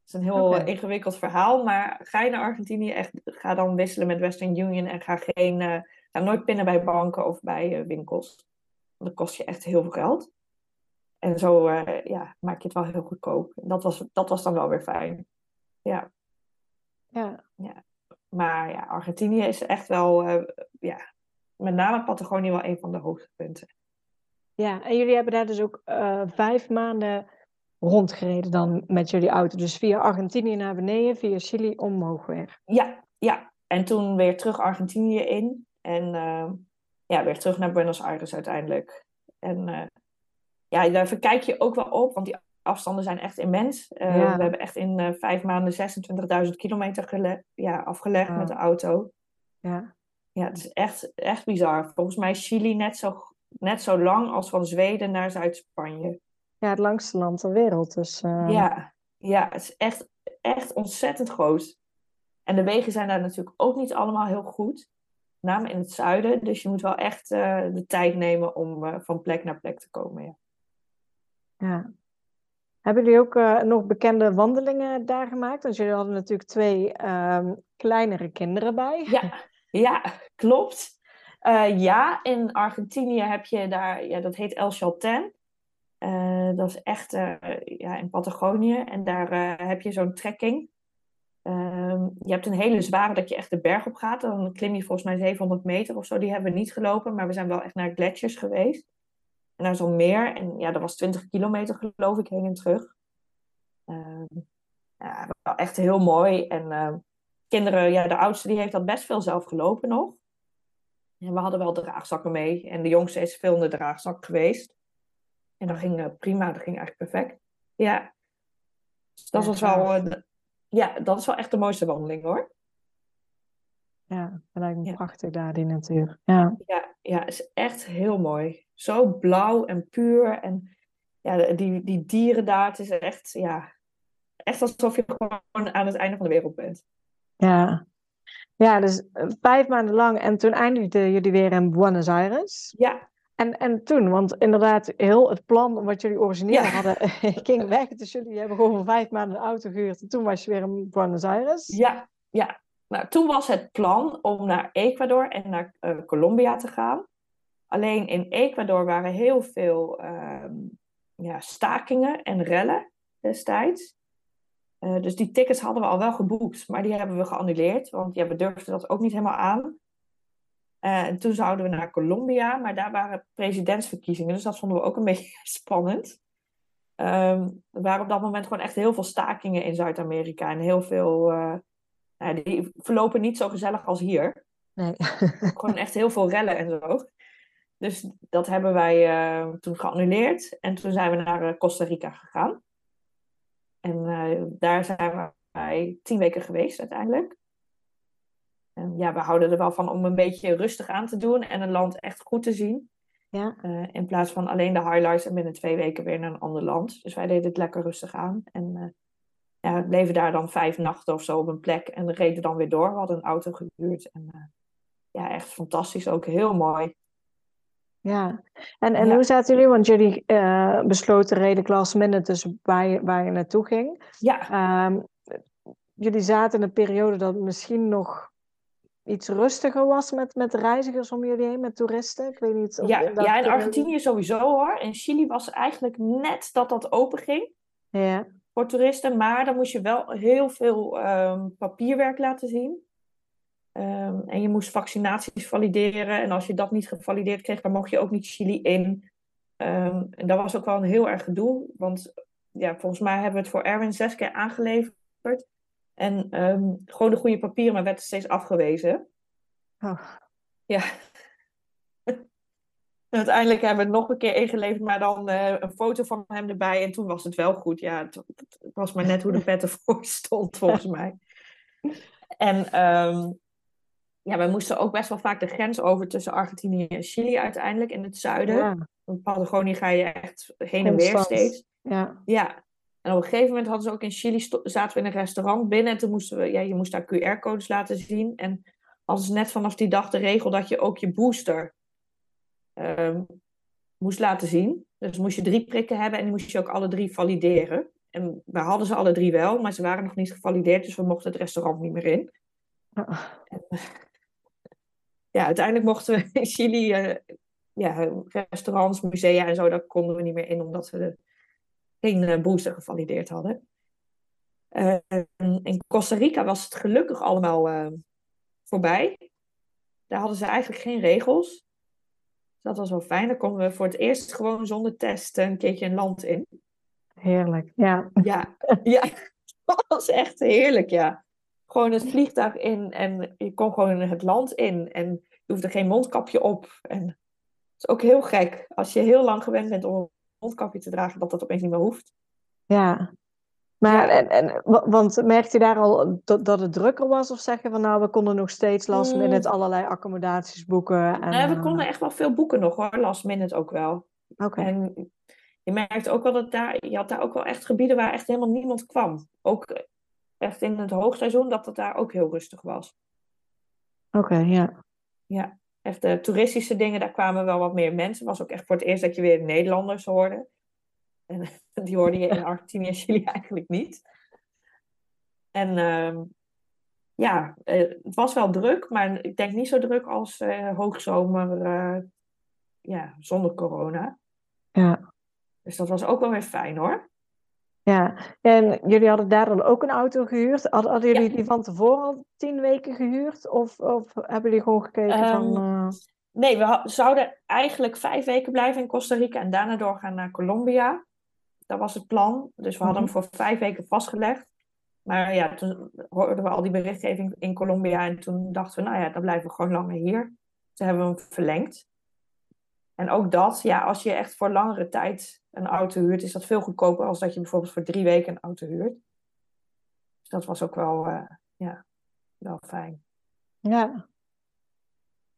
is een heel ingewikkeld verhaal, maar ga je naar Argentinië, echt, ga dan wisselen met Western Union en ga, geen, uh, ga nooit pinnen bij banken of bij uh, winkels. Dat kost je echt heel veel geld. En zo uh, ja, maak je het wel heel goedkoop. Dat was, dat was dan wel weer fijn. Ja. Ja. ja. Maar ja, Argentinië is echt wel, ja, met name Patagonië wel een van de hoogtepunten. Ja, en jullie hebben daar dus ook vijf maanden rondgereden dan met jullie auto. Dus via Argentinië naar beneden, via Chili omhoog weer. Ja, ja. En toen weer terug Argentinië in. En uh, ja, weer terug naar Buenos Aires uiteindelijk. En uh, ja, daar verkijk je ook wel op, want die afstanden zijn echt immens. Uh, We hebben echt in vijf maanden 26.000 kilometer ja, afgelegd met de auto. Ja. Ja, het is echt, echt bizar. Volgens mij is Chili net zo, net zo lang als van Zweden naar Zuid-Spanje. Ja, het langste land ter wereld. Dus, uh... ja, ja, het is echt, echt ontzettend groot. En de wegen zijn daar natuurlijk ook niet allemaal heel goed. Met name in het zuiden. Dus je moet wel echt uh, de tijd nemen om uh, van plek naar plek te komen. Ja. ja. Hebben jullie ook nog bekende wandelingen daar gemaakt? Want jullie hadden natuurlijk twee ehm, kleinere kinderen bij. Ja, ja klopt. Ja, in Argentinië heb je daar, ja, dat heet El Chalten. Uh, dat is echt uh, ja, in Patagonië. En daar heb je zo'n trekking. Ehm, je hebt een hele zware dat je echt de berg op gaat. Dan klim je volgens mij 700 meter of zo. Die hebben we niet gelopen, maar we zijn wel echt naar gletsjers geweest. En naar zo'n meer. En ja, dat was 20 kilometer geloof ik heen en terug. Ehm, ja, echt heel mooi. En ehm, kinderen, ja, de oudste die heeft dat best veel zelf gelopen nog. En we hadden wel draagzakken mee. En de jongste is veel in de draagzak geweest. En dat ging uh, prima, dat ging eigenlijk perfect. Ja. Dus dat was wel, uh, ja, dat is wel echt de mooiste wandeling hoor. Ja, dat lijkt me ja. prachtig daar, die natuur. Ja. ja, ja, is echt heel mooi. Zo blauw en puur. En ja, die, die dieren daar, het is echt, ja, echt alsof je gewoon aan het einde van de wereld bent. Ja, ja dus vijf maanden lang en toen eindigden jullie weer in Buenos Aires. Ja, en, en toen, want inderdaad, heel het plan wat jullie origineel hadden ging weg. Dus jullie hebben gewoon voor vijf maanden een auto gehuurd. En toen was je weer in Buenos Aires. Ja, ja. Nou, toen was het plan om naar Ecuador en naar uh, Colombia te gaan. Alleen in Ecuador waren heel veel uh, ja, stakingen en rellen destijds. Uh, dus die tickets hadden we al wel geboekt, maar die hebben we geannuleerd. Want ja, we durfden dat ook niet helemaal aan. Uh, en toen zouden we naar Colombia, maar daar waren presidentsverkiezingen, dus dat vonden we ook een beetje spannend. Um, er waren op dat moment gewoon echt heel veel stakingen in Zuid-Amerika en heel veel. Uh, nou, die verlopen niet zo gezellig als hier. Nee. gewoon echt heel veel rellen en zo. Dus dat hebben wij toen geannuleerd en toen zijn we naar Costa Rica gegaan. En daar zijn wij tien weken geweest uiteindelijk. En ja, we houden er wel van om een beetje rustig aan te doen en een land echt goed te zien. Ja. Uh, in plaats van alleen de highlights en binnen twee weken weer naar een ander land. Dus wij deden het lekker rustig aan. En uh, ja, we bleven daar dan vijf nachten of zo op een plek en reden dan weer door. We hadden een auto gehuurd. En uh, ja, echt fantastisch. Ook heel mooi. Ja, en, en ja. hoe zaten jullie? Want jullie besloten redelijk last minute dus waar je, waar je naartoe ging. Ja. Um, jullie zaten in een periode dat misschien nog iets rustiger was met, met reizigers om jullie heen, met toeristen? Ik weet niet. Of ja, in, ja, in Argentinië sowieso hoor. In Chili was eigenlijk net dat dat open ging. Ja. Voor toeristen, maar dan moest je wel heel veel um, papierwerk laten zien. Um, en je moest vaccinaties valideren. En als je dat niet gevalideerd kreeg, dan mocht je ook niet Chili in. Um, en dat was ook wel een heel erg gedoe. Want ja, volgens mij hebben we het voor Erwin zes keer aangeleverd. En um, gewoon de goede papieren, maar werd steeds afgewezen. Oh. Ja. En uiteindelijk hebben we het nog een keer ingeleverd, maar dan uh, een foto van hem erbij. En toen was het wel goed. Ja, het, het was maar net hoe de pet ervoor stond, volgens mij. En um, ja, we moesten ook best wel vaak de grens over tussen Argentinië en Chili uiteindelijk in het zuiden. Ja, Op Patagonië ga je echt heen en weer steeds. Ja. Ja, en op een gegeven moment hadden ze ook in Chili, zaten we in een restaurant binnen en toen moesten we, ja, je moest daar QR-codes laten zien. En hadden ze net vanaf die dag de regel dat je ook je booster ehm, moest laten zien. Dus moest je drie prikken hebben en die moest je ook alle drie valideren. En we hadden ze alle drie wel, maar ze waren nog niet gevalideerd, dus we mochten het restaurant niet meer in. Ja, uiteindelijk mochten we in Chili, eh, ja, restaurants, musea en zo, daar konden we niet meer in, omdat we de, geen eh, booster gevalideerd hadden. Eh, en in Costa Rica was het gelukkig allemaal eh, voorbij. Daar hadden ze eigenlijk geen regels. Dat was wel fijn. Dan konden we voor het eerst gewoon zonder test een keertje een land in. Heerlijk. Ja. Ja, ja, dat was echt heerlijk, ja. Gewoon het vliegtuig in en je kon gewoon het land in en je hoefde geen mondkapje op. En het is ook heel gek als je heel lang gewend bent om een mondkapje te dragen, dat dat opeens niet meer hoeft. Ja. Maar, en, en, wa- want merkte je daar al dat, dat het drukker was? Of zeggen van nou, we konden nog steeds last Mm. minute allerlei accommodaties boeken? En, Nou, we eh, konden echt wel veel boeken nog hoor, last minute ook wel. Oké. En je merkt ook wel dat daar, je had daar ook wel echt gebieden waar echt helemaal niemand kwam. Ook echt in het hoogseizoen, dat het daar ook heel rustig was. Oké, ja. Ja, echt de toeristische dingen, daar kwamen wel wat meer mensen. Het was ook echt voor het eerst dat je weer Nederlanders hoorde. En die hoorde je in Argentinië en Chili eigenlijk niet. En ehm, ja, eh, het was wel druk, maar ik denk niet zo druk als eh, hoogzomer, eh, ja, zonder corona. Ja. Dus dat was ook wel weer fijn hoor. Ja, en jullie hadden daar dan ook een auto gehuurd. Hadden, hadden jullie Ja. die van tevoren al tien weken gehuurd? Of, of hebben jullie gewoon gekeken van... Ehm, eh, Nee, we zouden eigenlijk vijf weken blijven in Costa Rica en daarna doorgaan naar Colombia. Dat was het plan. Dus we hadden hem voor vijf weken vastgelegd. Maar ja, toen hoorden we al die berichtgeving in Colombia en toen dachten we, nou ja, dan blijven we gewoon langer hier. Toen hebben we hem verlengd. En ook dat, ja, als je echt voor langere tijd een auto huurt, is dat veel goedkoper als dat je bijvoorbeeld voor drie weken een auto huurt. Dus dat was ook wel, eh, ja, wel fijn. ja.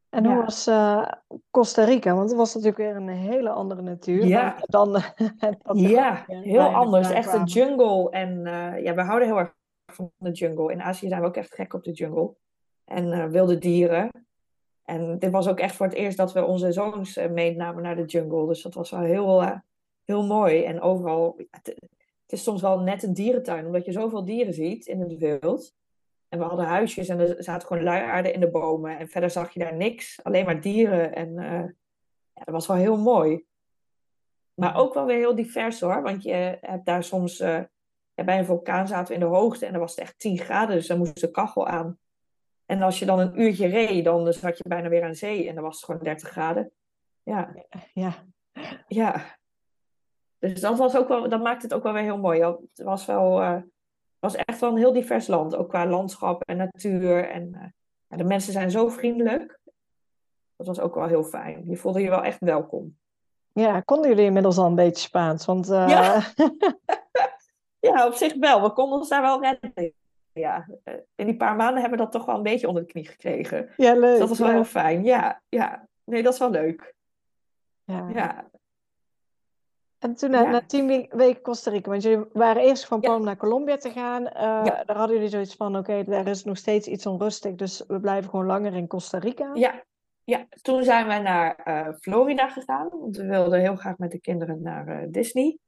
En hoe Ja. was eh, Costa Rica? Want het was natuurlijk weer een hele andere natuur Ja. dan, dan dan Ja, heel anders. Echt een jungle. En eh, ja, we houden heel erg van de jungle. In Azië zijn we ook echt gek op de jungle. En eh, wilde dieren. En dit was ook echt voor het eerst dat we onze zoons eh, meenamen naar de jungle. Dus dat was wel heel, eh, heel mooi. En overal, het, is soms wel net een dierentuin, omdat je zoveel dieren ziet in het wild. En we hadden huisjes en er zaten gewoon luiaarden in de bomen. En verder zag je daar niks, alleen maar dieren. En eh, ja, dat was wel heel mooi. Maar ook wel weer heel divers hoor. Want je hebt daar soms. bij een vulkaan zaten we in de hoogte en dan was het echt 10 graden. Dus dan moest de kachel aan. En als je dan een uurtje reed, dan zat je bijna weer aan zee en dan was het gewoon 30 graden. Ja, Ja, ja. Dus dat, was ook wel, dat maakt het ook wel weer heel mooi. Het was, wel, eh, was echt wel een heel divers land. Ook qua landschap en natuur. En eh, ja, de mensen zijn zo vriendelijk. Dat was ook wel heel fijn. Je voelde je wel echt welkom. ja, konden jullie inmiddels al een beetje Spaans? Want eh, Ja. Ja, op zich wel. We konden ons daar wel redden. Ja, eh, in die paar maanden hebben we dat toch wel een beetje onder de knie gekregen. ja, leuk. Dus dat was wel ja. heel fijn. Ja, ja. Nee, dat is wel leuk. Ja. Ja, En toen na, Ja. na tien we- weken Costa Rica, want jullie waren eerst van plan om naar Colombia te gaan. eh. Daar hadden jullie zoiets van, oké, daar is nog steeds iets onrustig, dus we blijven gewoon langer in Costa Rica. ja, ja. Toen zijn we naar eh, Florida gegaan. Want we wilden heel graag met de kinderen naar eh, Disney.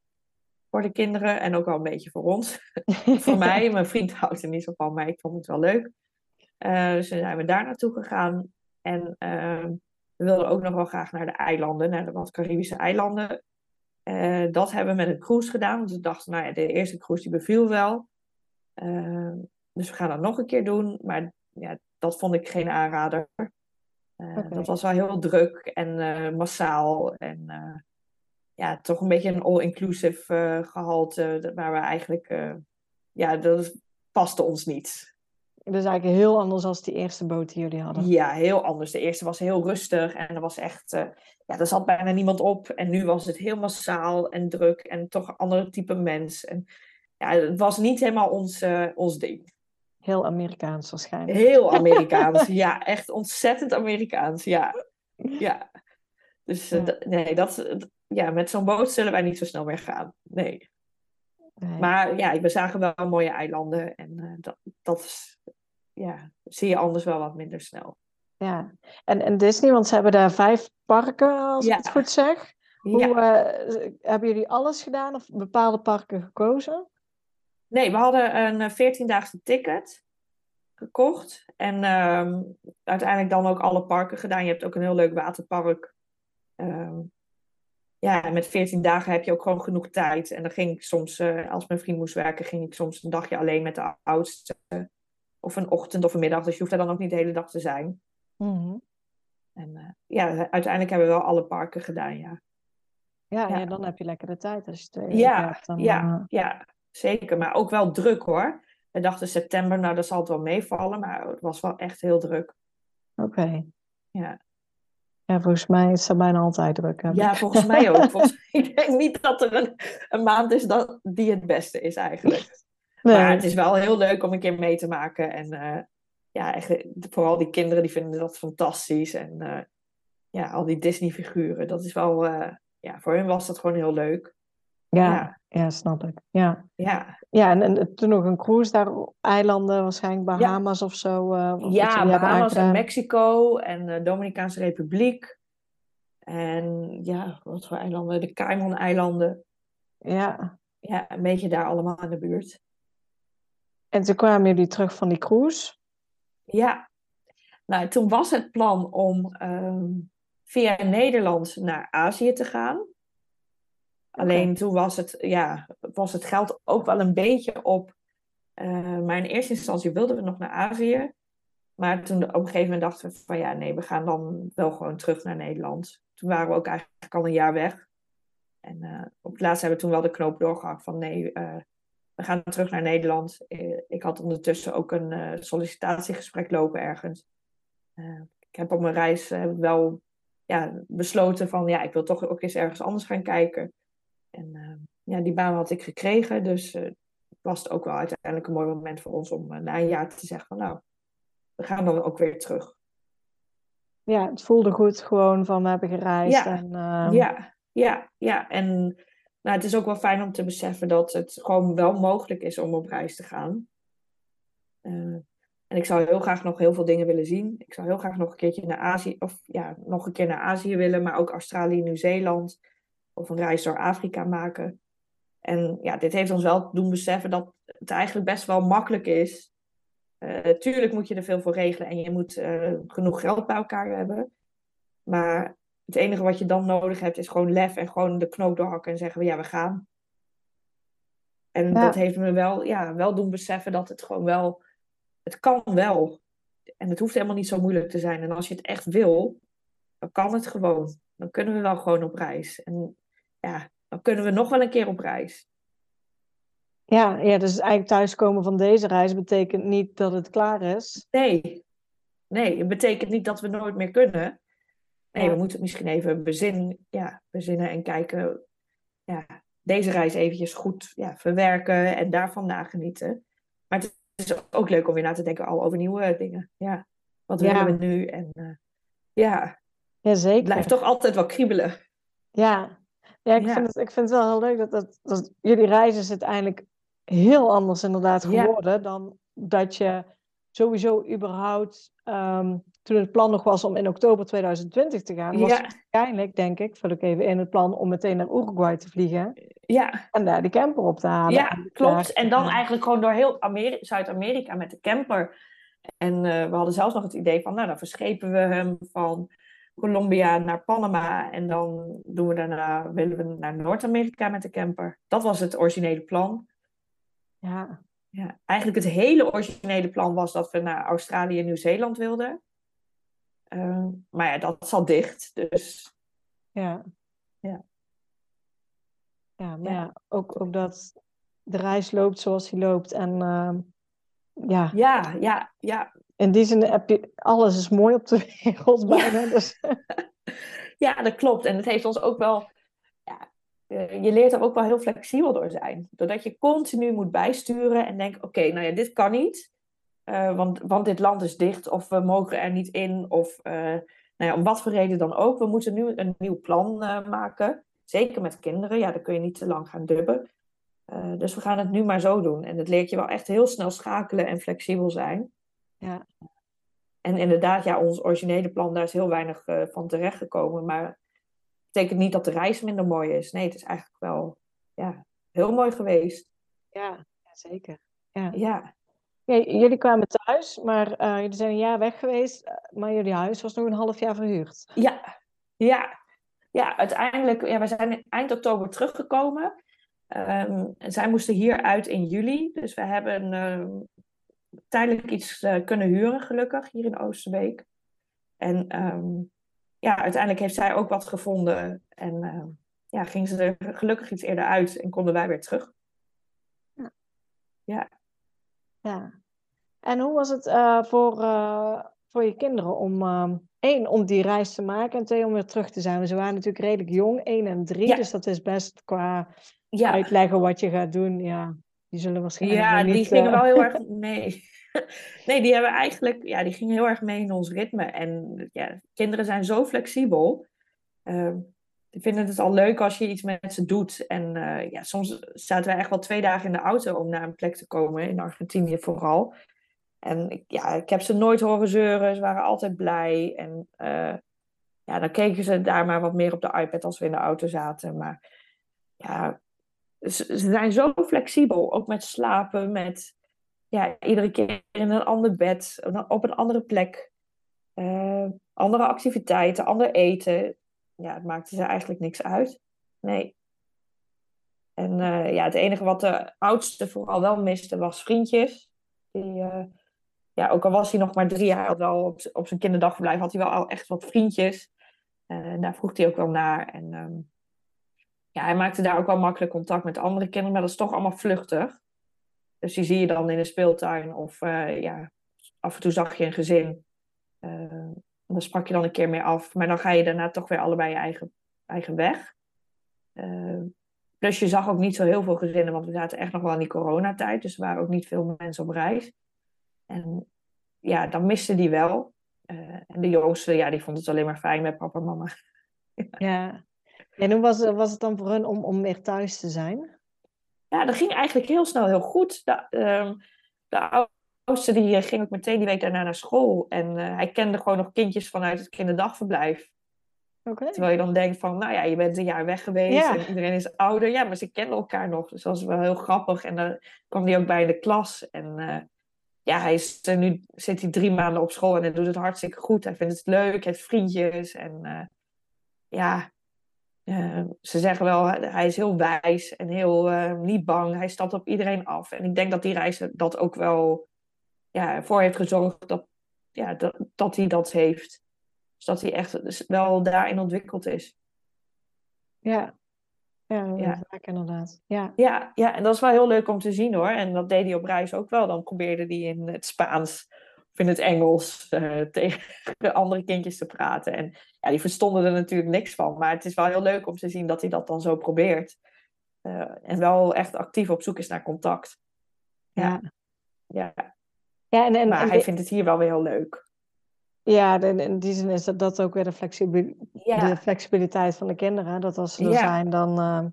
Voor de kinderen en ook wel een beetje voor ons. voor mij. Mijn vriend houdt er niet zo van, maar ik vond het wel leuk. Eh, dus toen zijn we daar naartoe gegaan. En eh, we wilden ook nog wel graag naar de eilanden, naar de wat Caribische eilanden. Eh, dat hebben we met een cruise gedaan. Want we dachten, nou ja, de eerste cruise die beviel wel. Eh, dus we gaan dat nog een keer doen. Maar ja, dat vond ik geen aanrader. Eh. Dat was wel heel druk en massaal. En ja, toch een beetje een all-inclusive eh, gehalte. Waar we eigenlijk, eh, ja, dat paste ons niet. Dus eigenlijk heel anders als die eerste boot die jullie hadden. Ja, heel anders. De eerste was heel rustig en er was echt, eh, ja, er zat bijna niemand op. En nu was het heel massaal en druk en toch een andere type mens. En ja, het was niet helemaal ons, ons ding. heel Amerikaans waarschijnlijk. Heel Amerikaans, ja. Echt ontzettend Amerikaans, ja. Ja. Dus Ja. nee, dat, ja, met zo'n boot zullen wij niet zo snel meer gaan. Nee. Nee. Maar ja, we zagen wel mooie eilanden. En eh, dat, dat is, ja, zie je anders wel wat minder snel. Ja, en, en Disney, want ze hebben daar vijf parken, als Ja. ik het goed zeg. Hoe, Ja. eh, hebben jullie alles gedaan of bepaalde parken gekozen? Nee, we hadden een 14-daagse ticket gekocht. En ehm, uiteindelijk dan ook alle parken gedaan. Je hebt ook een heel leuk waterpark. Ehm, ja, en met 14 dagen heb je ook gewoon genoeg tijd. En dan ging ik soms, eh, als mijn vriend moest werken, ging ik soms een dagje alleen met de oudste. Of een ochtend of een middag. Dus je hoeft daar dan ook niet de hele dag te zijn. Mhm. En eh, ja, uiteindelijk hebben we wel alle parken gedaan, ja. Ja, ja. Ja. dan heb je lekker de tijd als je twee Ja. Dan, ja, eh, ja, zeker. Maar ook wel druk hoor. We dachten september, nou, dat zal het wel meevallen. Maar het was wel echt heel druk. Oké. Ja, Ja, volgens mij is dat bijna altijd druk. ja volgens mij ook. Volgens, ik denk niet dat er een, een maand is dat, die het beste is eigenlijk. Nee. Maar het is wel heel leuk om een keer mee te maken. En eh, ja, echt, vooral die kinderen die vinden dat fantastisch. En eh, ja, al die Disney-figuren. Dat is wel, eh, ja, voor hen was dat gewoon heel leuk. Ja, ja. ja, snap ik. Ja, Ja, ja en, en toen nog een cruise daar, eilanden, waarschijnlijk Bahamas of zo. eh, ja Bahamas en. Mexico en de Dominicaanse Republiek. En ja, wat voor eilanden? De Cayman-eilanden. Ja, Ja, een beetje daar allemaal in de buurt. en toen kwamen jullie terug van die cruise. Ja, nou, toen was het plan om ehm, via Nederland naar Azië te gaan. Alleen toen was het, ja, was het geld ook wel een beetje op. eh, maar in eerste instantie wilden we nog naar Azië. Maar toen op een gegeven moment dachten we van ja, nee, we gaan dan wel gewoon terug naar Nederland. Toen waren we ook eigenlijk al een jaar weg. En eh, op het laatst hebben we toen wel de knoop doorgehakt van nee, eh, we gaan terug naar Nederland. Ik had ondertussen ook een sollicitatiegesprek lopen ergens. Ik heb op mijn reis wel ja, besloten van ja, ik wil toch ook eens ergens anders gaan kijken. En eh, ja, die baan had ik gekregen, dus eh, was het ook wel uiteindelijk een mooi moment voor ons om eh, na een jaar te zeggen van nou, we gaan dan ook weer terug. Ja, het voelde goed gewoon van we hebben gereisd. Ja, En, ehm, Ja, ja, ja. En nou, het is ook wel fijn om te beseffen dat het gewoon wel mogelijk is om op reis te gaan. En ik zou heel graag nog heel veel dingen willen zien. Ik zou heel graag nog een keertje naar Azië, of ja, nog een keer naar Azië willen, maar ook Australië, Nieuw-Zeeland. Of een reis door Afrika maken. En ja, dit heeft ons wel doen beseffen dat het eigenlijk best wel makkelijk is. Eh, tuurlijk moet je er veel voor regelen en je moet eh, genoeg geld bij elkaar hebben. Maar het enige wat je dan nodig hebt is gewoon lef en gewoon de knoop doorhakken en zeggen: ja, we gaan. En Ja. dat heeft me wel, ja, wel doen beseffen dat het gewoon wel, het kan wel. En het hoeft helemaal niet zo moeilijk te zijn. En als je het echt wil, dan kan het gewoon. Dan kunnen we wel gewoon op reis. En ja, dan kunnen we nog wel een keer op reis. Ja, ja, dus eigenlijk thuiskomen van deze reis betekent niet dat het klaar is. Nee, nee, het betekent niet dat we nooit meer kunnen. Nee, Ja. we moeten misschien even bezin, ja, bezinnen en kijken. Ja, deze reis eventjes goed ja, verwerken en daarvan nagenieten. Maar het is ook leuk om weer na te denken al over nieuwe dingen. Ja, wat willen we nu? En eh, ja, Ja, het zeker. blijft toch altijd wel kriebelen. Ja, ja, ik, Ja. Vind het, ik vind het wel heel leuk dat, dat, dat jullie reis is uiteindelijk heel anders inderdaad Ja. geworden dan dat je sowieso überhaupt, ehm, toen het plan nog was om in oktober 2020 te gaan, was Ja. het waarschijnlijk, denk ik, vul ik even in het plan om meteen naar Uruguay te vliegen Ja, en daar die camper op te halen. Ja, En klopt. En dan eigenlijk gewoon door heel Ameri- Zuid-Amerika met de camper. En eh, we hadden zelfs nog het idee van, nou, dan verschepen we hem van Colombia naar Panama. En dan doen we daarna, willen we naar Noord-Amerika met de camper. Dat was het originele plan. Ja, Ja, eigenlijk het hele originele plan was dat we naar Australië en Nieuw-Zeeland wilden. Eh, maar ja, dat zat dicht. Dus ja. Ja. Ja, maar Ja. ja, ook, ook dat de reis loopt zoals die loopt. En ehm, ja, ja, ja, ja. In die zin heb je, alles is mooi op de wereld Ja. bijna. Dus, Ja, dat klopt. En het heeft ons ook wel. Ja, eh, je leert er ook wel heel flexibel door zijn. Doordat je continu moet bijsturen en denkt: oké, nou ja, dit kan niet. Uh, want, want dit land is dicht of we mogen er niet in. Of uh, nou ja, om wat voor reden dan ook. We moeten nu een nieuw plan uh, maken. Zeker met kinderen. Ja, dan kun je niet te lang gaan dubben. dus we gaan het nu maar zo doen. En het leert je wel echt heel snel schakelen en flexibel zijn. Ja. En inderdaad, ja, ons originele plan, daar is heel weinig van terechtgekomen. Maar het betekent niet dat de reis minder mooi is. Nee, het is eigenlijk wel ja, heel mooi geweest. Ja, zeker. Ja. ja. Ja, jullie kwamen thuis, maar uh, jullie zijn een jaar weg geweest, eh, maar jullie huis was nog een half jaar verhuurd. Ja, ja. ja uiteindelijk, ja, we zijn eind oktober teruggekomen. Um, zij moesten hier uit in juli, dus we hebben uh, tijdelijk iets uh, kunnen huren, gelukkig, hier in Oosterbeek. En um, ja, uiteindelijk heeft zij ook wat gevonden en ja, ging ze er gelukkig iets eerder uit en konden wij weer terug. Ja. Ja. Ja. En hoe was het uh, voor, uh, voor je kinderen om, uh, één, om die reis te maken en twee, om weer terug te zijn? Ze waren natuurlijk redelijk jong, één en drie, ja. dus dat is best qua ja. uitleggen wat je gaat doen. Ja, die zullen waarschijnlijk Ja, niet, die gingen wel heel erg mee. nee, die hebben eigenlijk, ja, die gingen heel erg mee in ons ritme. En ja, kinderen zijn zo flexibel. Ehm, die vinden het al leuk als je iets met ze doet. En uh, ja, soms zaten wij echt wel twee dagen in de auto om naar een plek te komen, in Argentinië vooral. En ik, ja, ik heb ze nooit horen zeuren, ze waren altijd blij. En uh, ja, dan keken ze daar maar wat meer op de iPad als we in de auto zaten. Maar ja, ze, zijn zo flexibel, ook met slapen, met ja, iedere keer in een ander bed, op een andere plek. Uh, andere activiteiten, ander eten ja, het maakte ze eigenlijk niks uit. Nee. En uh, ja, het enige wat de oudste vooral wel miste was vriendjes. Die, uh, ja, ook al was hij nog maar drie jaar, had wel op, op zijn kinderdagverblijf had hij wel al echt wat vriendjes. Uh, daar vroeg hij ook wel naar. En um, ja, hij maakte daar ook wel makkelijk contact met andere kinderen, maar dat is toch allemaal vluchtig. Dus die zie je dan in de speeltuin of ja, af en toe zag je een gezin dan sprak je dan een keer mee af. Maar dan ga je daarna toch weer allebei je eigen, eigen weg. Uh, plus je zag ook niet zo heel veel gezinnen, want we zaten echt nog wel in die coronatijd. Dus er waren ook niet veel mensen op reis. En ja, dan miste die wel. En de jongste, ja, die vond het alleen maar fijn met papa en mama. ja. En hoe was, was het dan voor hun om, om weer thuis te zijn? Ja, dat ging eigenlijk heel snel heel goed. De, uh, de oudste die eh, ging ook meteen die week daarna naar school. En uh, hij kende gewoon nog kindjes vanuit het kinderdagverblijf. Okay. Terwijl je dan denkt van, nou ja, je bent een jaar weg geweest ja. en iedereen is ouder. Ja, maar ze kennen elkaar nog. Dus dat was wel heel grappig. En dan kwam hij ook bij in de klas. En uh, ja, hij is nu zit hij drie maanden op school en hij doet het hartstikke goed. Hij vindt het leuk, heeft vriendjes. En uh, ja, ze zeggen wel, hij is heel wijs en heel niet bang. Hij stapt op iedereen af. En ik denk dat die reis dat ook wel ja, voor heeft gezorgd dat, ja, dat, dat hij dat heeft. Dus dat hij echt dus wel daarin ontwikkeld is. Ja, ja, ja. vaak inderdaad. Ja. Ja, ja, en dat is wel heel leuk om te zien hoor. En dat deed hij op reis ook wel. Dan probeerde hij in het Spaans in het Engels uh, tegen andere kindjes te praten. En ja, die verstonden er natuurlijk niks van. Maar het is wel heel leuk om te zien dat hij dat dan zo probeert. Uh, en wel echt actief op zoek is naar contact. Ja. ja. Ja, en, en, maar en hij vindt het hier wel weer heel leuk. Ja, in, in die zin is dat, dat ook weer de, flexibil ja. de flexibiliteit van de kinderen. Dat als ze er ja. zijn, dan uh,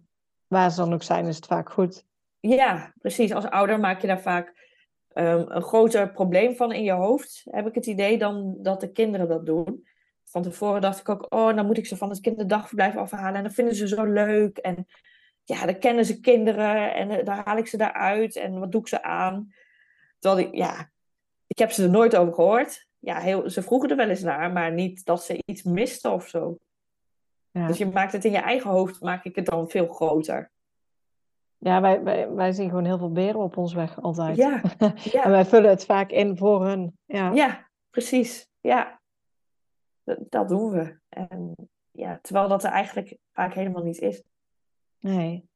waar ze dan ook zijn, is het vaak goed. Ja, precies. Als ouder maak je daar vaak um, een groter probleem van in je hoofd, heb ik het idee, dan dat de kinderen dat doen. Van tevoren dacht ik ook, oh, dan moet ik ze van het kinderdagverblijf afhalen. En dat vinden ze zo leuk. En ja, dan kennen ze kinderen en uh, daar haal ik ze daaruit. En wat doe ik ze aan? Terwijl ik, ja, ik heb ze er nooit over gehoord. Ja, heel, ze vroegen er wel eens naar, maar niet dat ze iets misten of zo. Ja. Dus je maakt het in je eigen hoofd, maak ik het dan veel groter. Ja, wij, wij, wij zien gewoon heel veel beren op ons weg altijd. Ja, ja. en wij vullen het vaak in voor hun. Ja, ja precies. Ja, dat, dat doen we. En ja, terwijl dat er eigenlijk vaak helemaal niet is. Nee.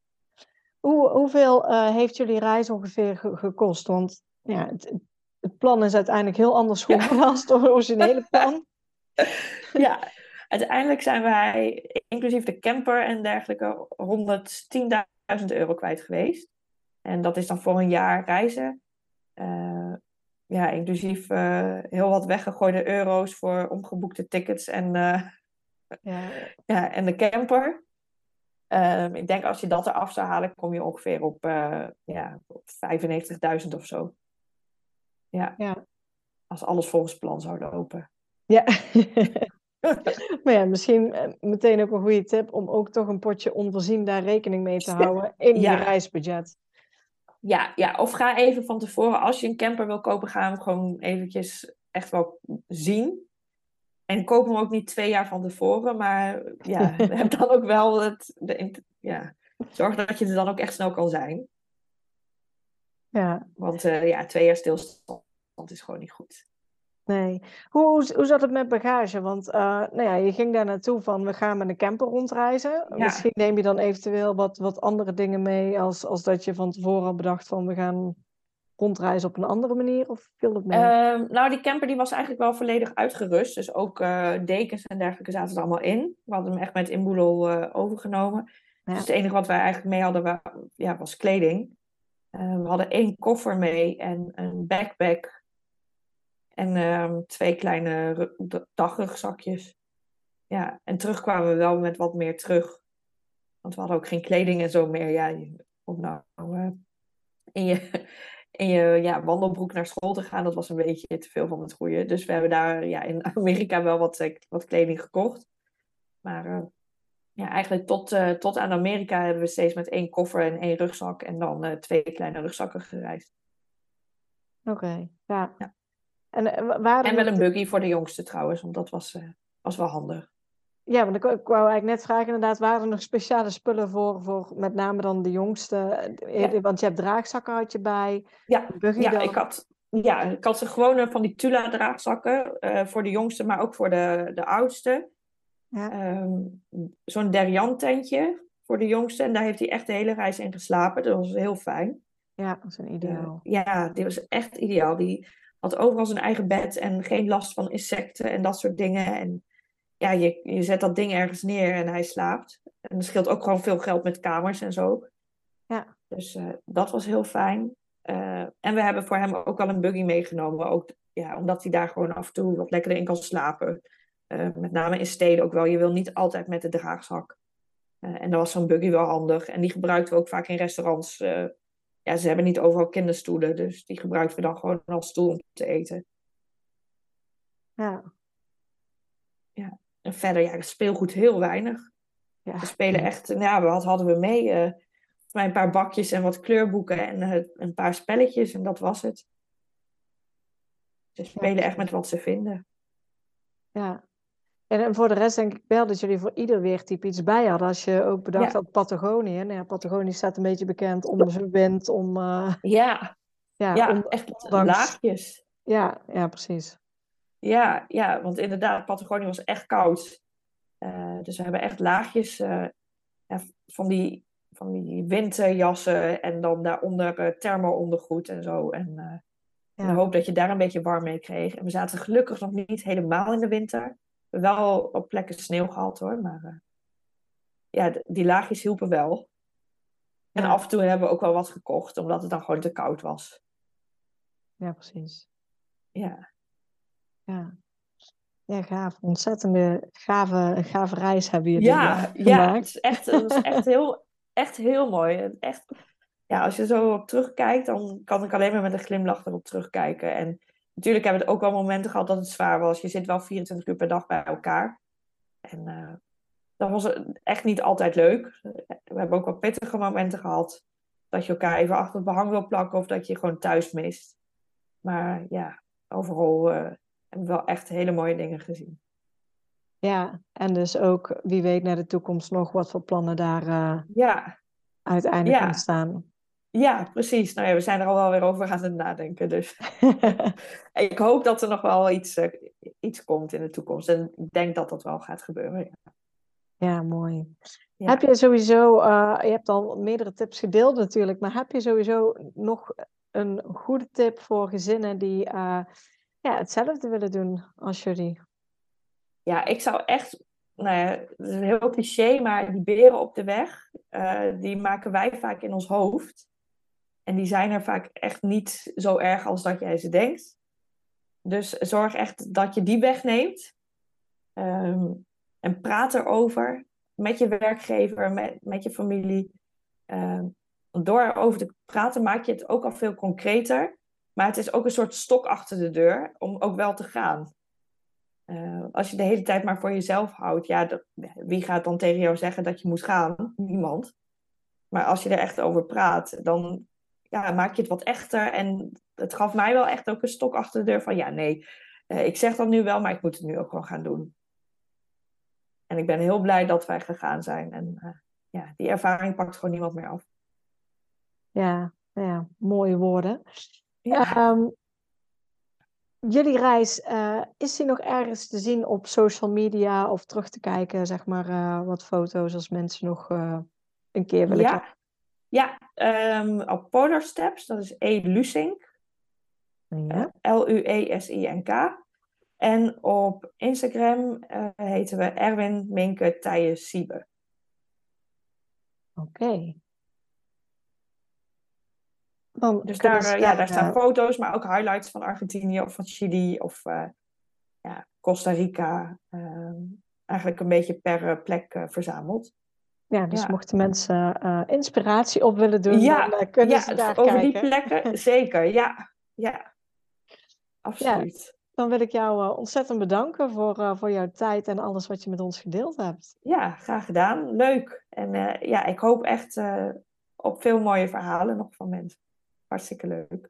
Hoe, hoeveel uh, heeft jullie reis ongeveer gekost? Want ja, het, het plan is uiteindelijk heel anders geworden ja. dan het originele plan. ja, uiteindelijk zijn wij, inclusief de camper en dergelijke, 110.000 euro kwijt geweest. En dat is dan voor een jaar reizen. Uh, ja, inclusief eh, heel wat weggegooide euro's voor omgeboekte tickets en, uh, ja. ja. en de camper. Um, ik denk als je dat eraf zou halen, kom je ongeveer op, ja, op 95.000 of zo. Ja. ja. Als alles volgens plan zou lopen. Ja. maar ja, misschien meteen ook een goede tip om ook toch een potje onvoorzien daar rekening mee te houden in je reisbudget. Ja, ja, of ga even van tevoren, als je een camper wil kopen, ga hem gewoon eventjes echt wel zien. En koop hem ook niet twee jaar van tevoren, maar ja, heb dan ook wel het, de, ja, zorg dat je er dan ook echt snel kan zijn. Ja. Want uh, ja, twee jaar stilstand is gewoon niet goed. Nee. Hoe, hoe, zat het met bagage? Want uh, nou ja, je ging daar naartoe van we gaan met een camper rondreizen. Misschien neem je dan eventueel wat, wat andere dingen mee als, als dat je van tevoren al bedacht van we gaan rondreizen op een andere manier? Of viel het mee? Uh, nou, die camper die was eigenlijk wel volledig uitgerust. Dus ook uh, dekens en dergelijke zaten er allemaal in. We hadden hem echt met inboedel uh, overgenomen. Dus het enige wat wij eigenlijk mee hadden ja, was kleding. we hadden één koffer mee en een backpack en um, twee kleine dagrugzakjes. Ja, en terug kwamen we wel met wat meer terug. Want we hadden ook geen kleding en zo meer. Ja, om nou uh, in je, in je ja, wandelbroek naar school te gaan, dat was een beetje te veel van het goede. Dus we hebben daar ja, in Amerika wel wat, eh, wat kleding gekocht. Maar uh, ja, eigenlijk tot, uh, tot aan Amerika hebben we steeds met één koffer en één rugzak en dan twee kleine rugzakken gereisd. Oké, ja. ja. En, eh, en wel een buggy voor de jongste trouwens, want dat was, uh, was wel handig. Ja, want ik, ik, wou eigenlijk net vragen inderdaad, waren er nog speciale spullen voor, voor met name dan de jongste? Eh, want je hebt draagzakken had je bij. Ja, buggy ja, ik, had, ja ik had ze gewoon van die Tula draagzakken uh, voor de jongste, maar ook voor de, de oudste. Ja. Um, Zo'n Derian tentje voor de jongste en daar heeft hij echt de hele reis in geslapen. Dat was heel fijn. Ja, dat is een ideaal. ja, dit was echt ideaal. Die, had overal zijn eigen bed en geen last van insecten en dat soort dingen. En ja, je, je zet dat ding ergens neer en hij slaapt. En dat scheelt ook gewoon veel geld met kamers en zo. Ja. Dus uh, dat was heel fijn. Uh, en we hebben voor hem ook al een buggy meegenomen. Ook, ja, omdat hij daar gewoon af en toe wat lekkerder in kan slapen. Uh, met name in steden ook wel. Je wil niet altijd met de draagzak. en dan was zo'n buggy wel handig. En die gebruikten we ook vaak in restaurants ja, ze hebben niet overal kinderstoelen, dus die gebruiken we dan gewoon als stoel om te eten. Ja. Ja, en verder, ja, speelgoed heel weinig. Ja. We spelen echt, ja, wat hadden we mee? Uh, een paar bakjes en wat kleurboeken en uh, een paar spelletjes en dat was het. Ze spelen echt met wat ze vinden. Ja, en voor de rest denk ik wel dat jullie voor ieder weertype iets bij hadden. Als je ook bedacht had Patagonië. Nou ja, Patagonië staat een beetje bekend om zijn wind, om... Uh, ja, ja, ja om, echt laagjes. Ja, ja, precies. Ja, ja, want inderdaad, Patagonië was echt koud. Uh, dus we hebben echt laagjes uh, ja, van, die, van die winterjassen en dan daaronder thermo-ondergoed en zo. En ja. ik hoop dat je daar een beetje warm mee kreeg. En we zaten gelukkig nog niet helemaal in de winter wel op plekken sneeuw gehad hoor. Maar uh, ja, die laagjes hielpen wel. En af en toe hebben we ook wel wat gekocht, omdat het dan gewoon te koud was. Ja, precies. Ja. Ja. Ja, gaaf. Ontzettende gave, gave reis hebben jullie ja, Ja, het is echt, het is echt, heel, echt heel mooi. Echt, ja, als je zo op terugkijkt, dan kan ik alleen maar met een glimlach erop terugkijken. En Natuurlijk hebben we ook wel momenten gehad dat het zwaar was. Je zit wel 24 uur per dag bij elkaar. En uh, dat was echt niet altijd leuk. We hebben ook wel pittige momenten gehad. Dat je elkaar even achter het behang wil plakken of dat je gewoon thuis mist. Maar ja, overal uh, hebben we wel echt hele mooie dingen gezien. Ja, en dus ook wie weet naar de toekomst nog wat voor plannen daar uh, ja. uiteindelijk ja. ontstaan. Ja, precies. Nou ja, we zijn er al wel weer over aan het nadenken. Dus ik hoop dat er nog wel iets, uh, iets komt in de toekomst. En ik denk dat dat wel gaat gebeuren. Ja, ja mooi. Heb je sowieso, uh, je hebt al meerdere tips gedeeld natuurlijk, maar heb je sowieso nog een goede tip voor gezinnen die uh, ja, hetzelfde willen doen als jullie? Ja, ik zou echt nou ja, het is een heel cliché, maar die beren op de weg, die maken wij vaak in ons hoofd. En die zijn er vaak echt niet zo erg als dat jij ze denkt. Dus zorg echt dat je die wegneemt. Ehm, en praat erover met je werkgever, met, met je familie. Uh, door erover te praten maak je het ook al veel concreter. Maar het is ook een soort stok achter de deur om ook wel te gaan. Uh, als je de hele tijd maar voor jezelf houdt, ja, wie gaat dan tegen jou zeggen dat je moet gaan? Niemand. Maar als je er echt over praat, dan ja, maak je het wat echter. En het gaf mij wel echt ook een stok achter de deur van ja, nee, uh, ik zeg dat nu wel, maar ik moet het nu ook gewoon gaan doen. En ik ben heel blij dat wij gegaan zijn. En uh, ja, die ervaring pakt gewoon niemand meer af. Ja, ja mooie woorden. Ja. Um, jullie reis, uh, is die nog ergens te zien op social media of terug te kijken, zeg maar, uh, wat foto's als mensen nog een keer willen ja. kijken? Ja, um, op Polar Steps, dat is E. Lusink. Ja. L-U-E-S-I-N-K. En op Instagram heten we Erwin Minke Tijen Siebe. Oké. Okay. Dus daar, ja, daar staan foto's, maar ook highlights van Argentinië of van Chili of uh, ja, Costa Rica. Uh, eigenlijk een beetje per eh, plek uh, verzameld. Ja, dus ja. mochten mensen inspiratie op willen doen, ja, dan kunnen ja, ze daar over kijken. die plekken, zeker. Ja, ja. absoluut. dan wil ik jou ontzettend bedanken voor, voor jouw tijd en alles wat je met ons gedeeld hebt. Ja, graag gedaan. Leuk. En ja, ik hoop echt op veel mooie verhalen nog van mensen. Hartstikke leuk.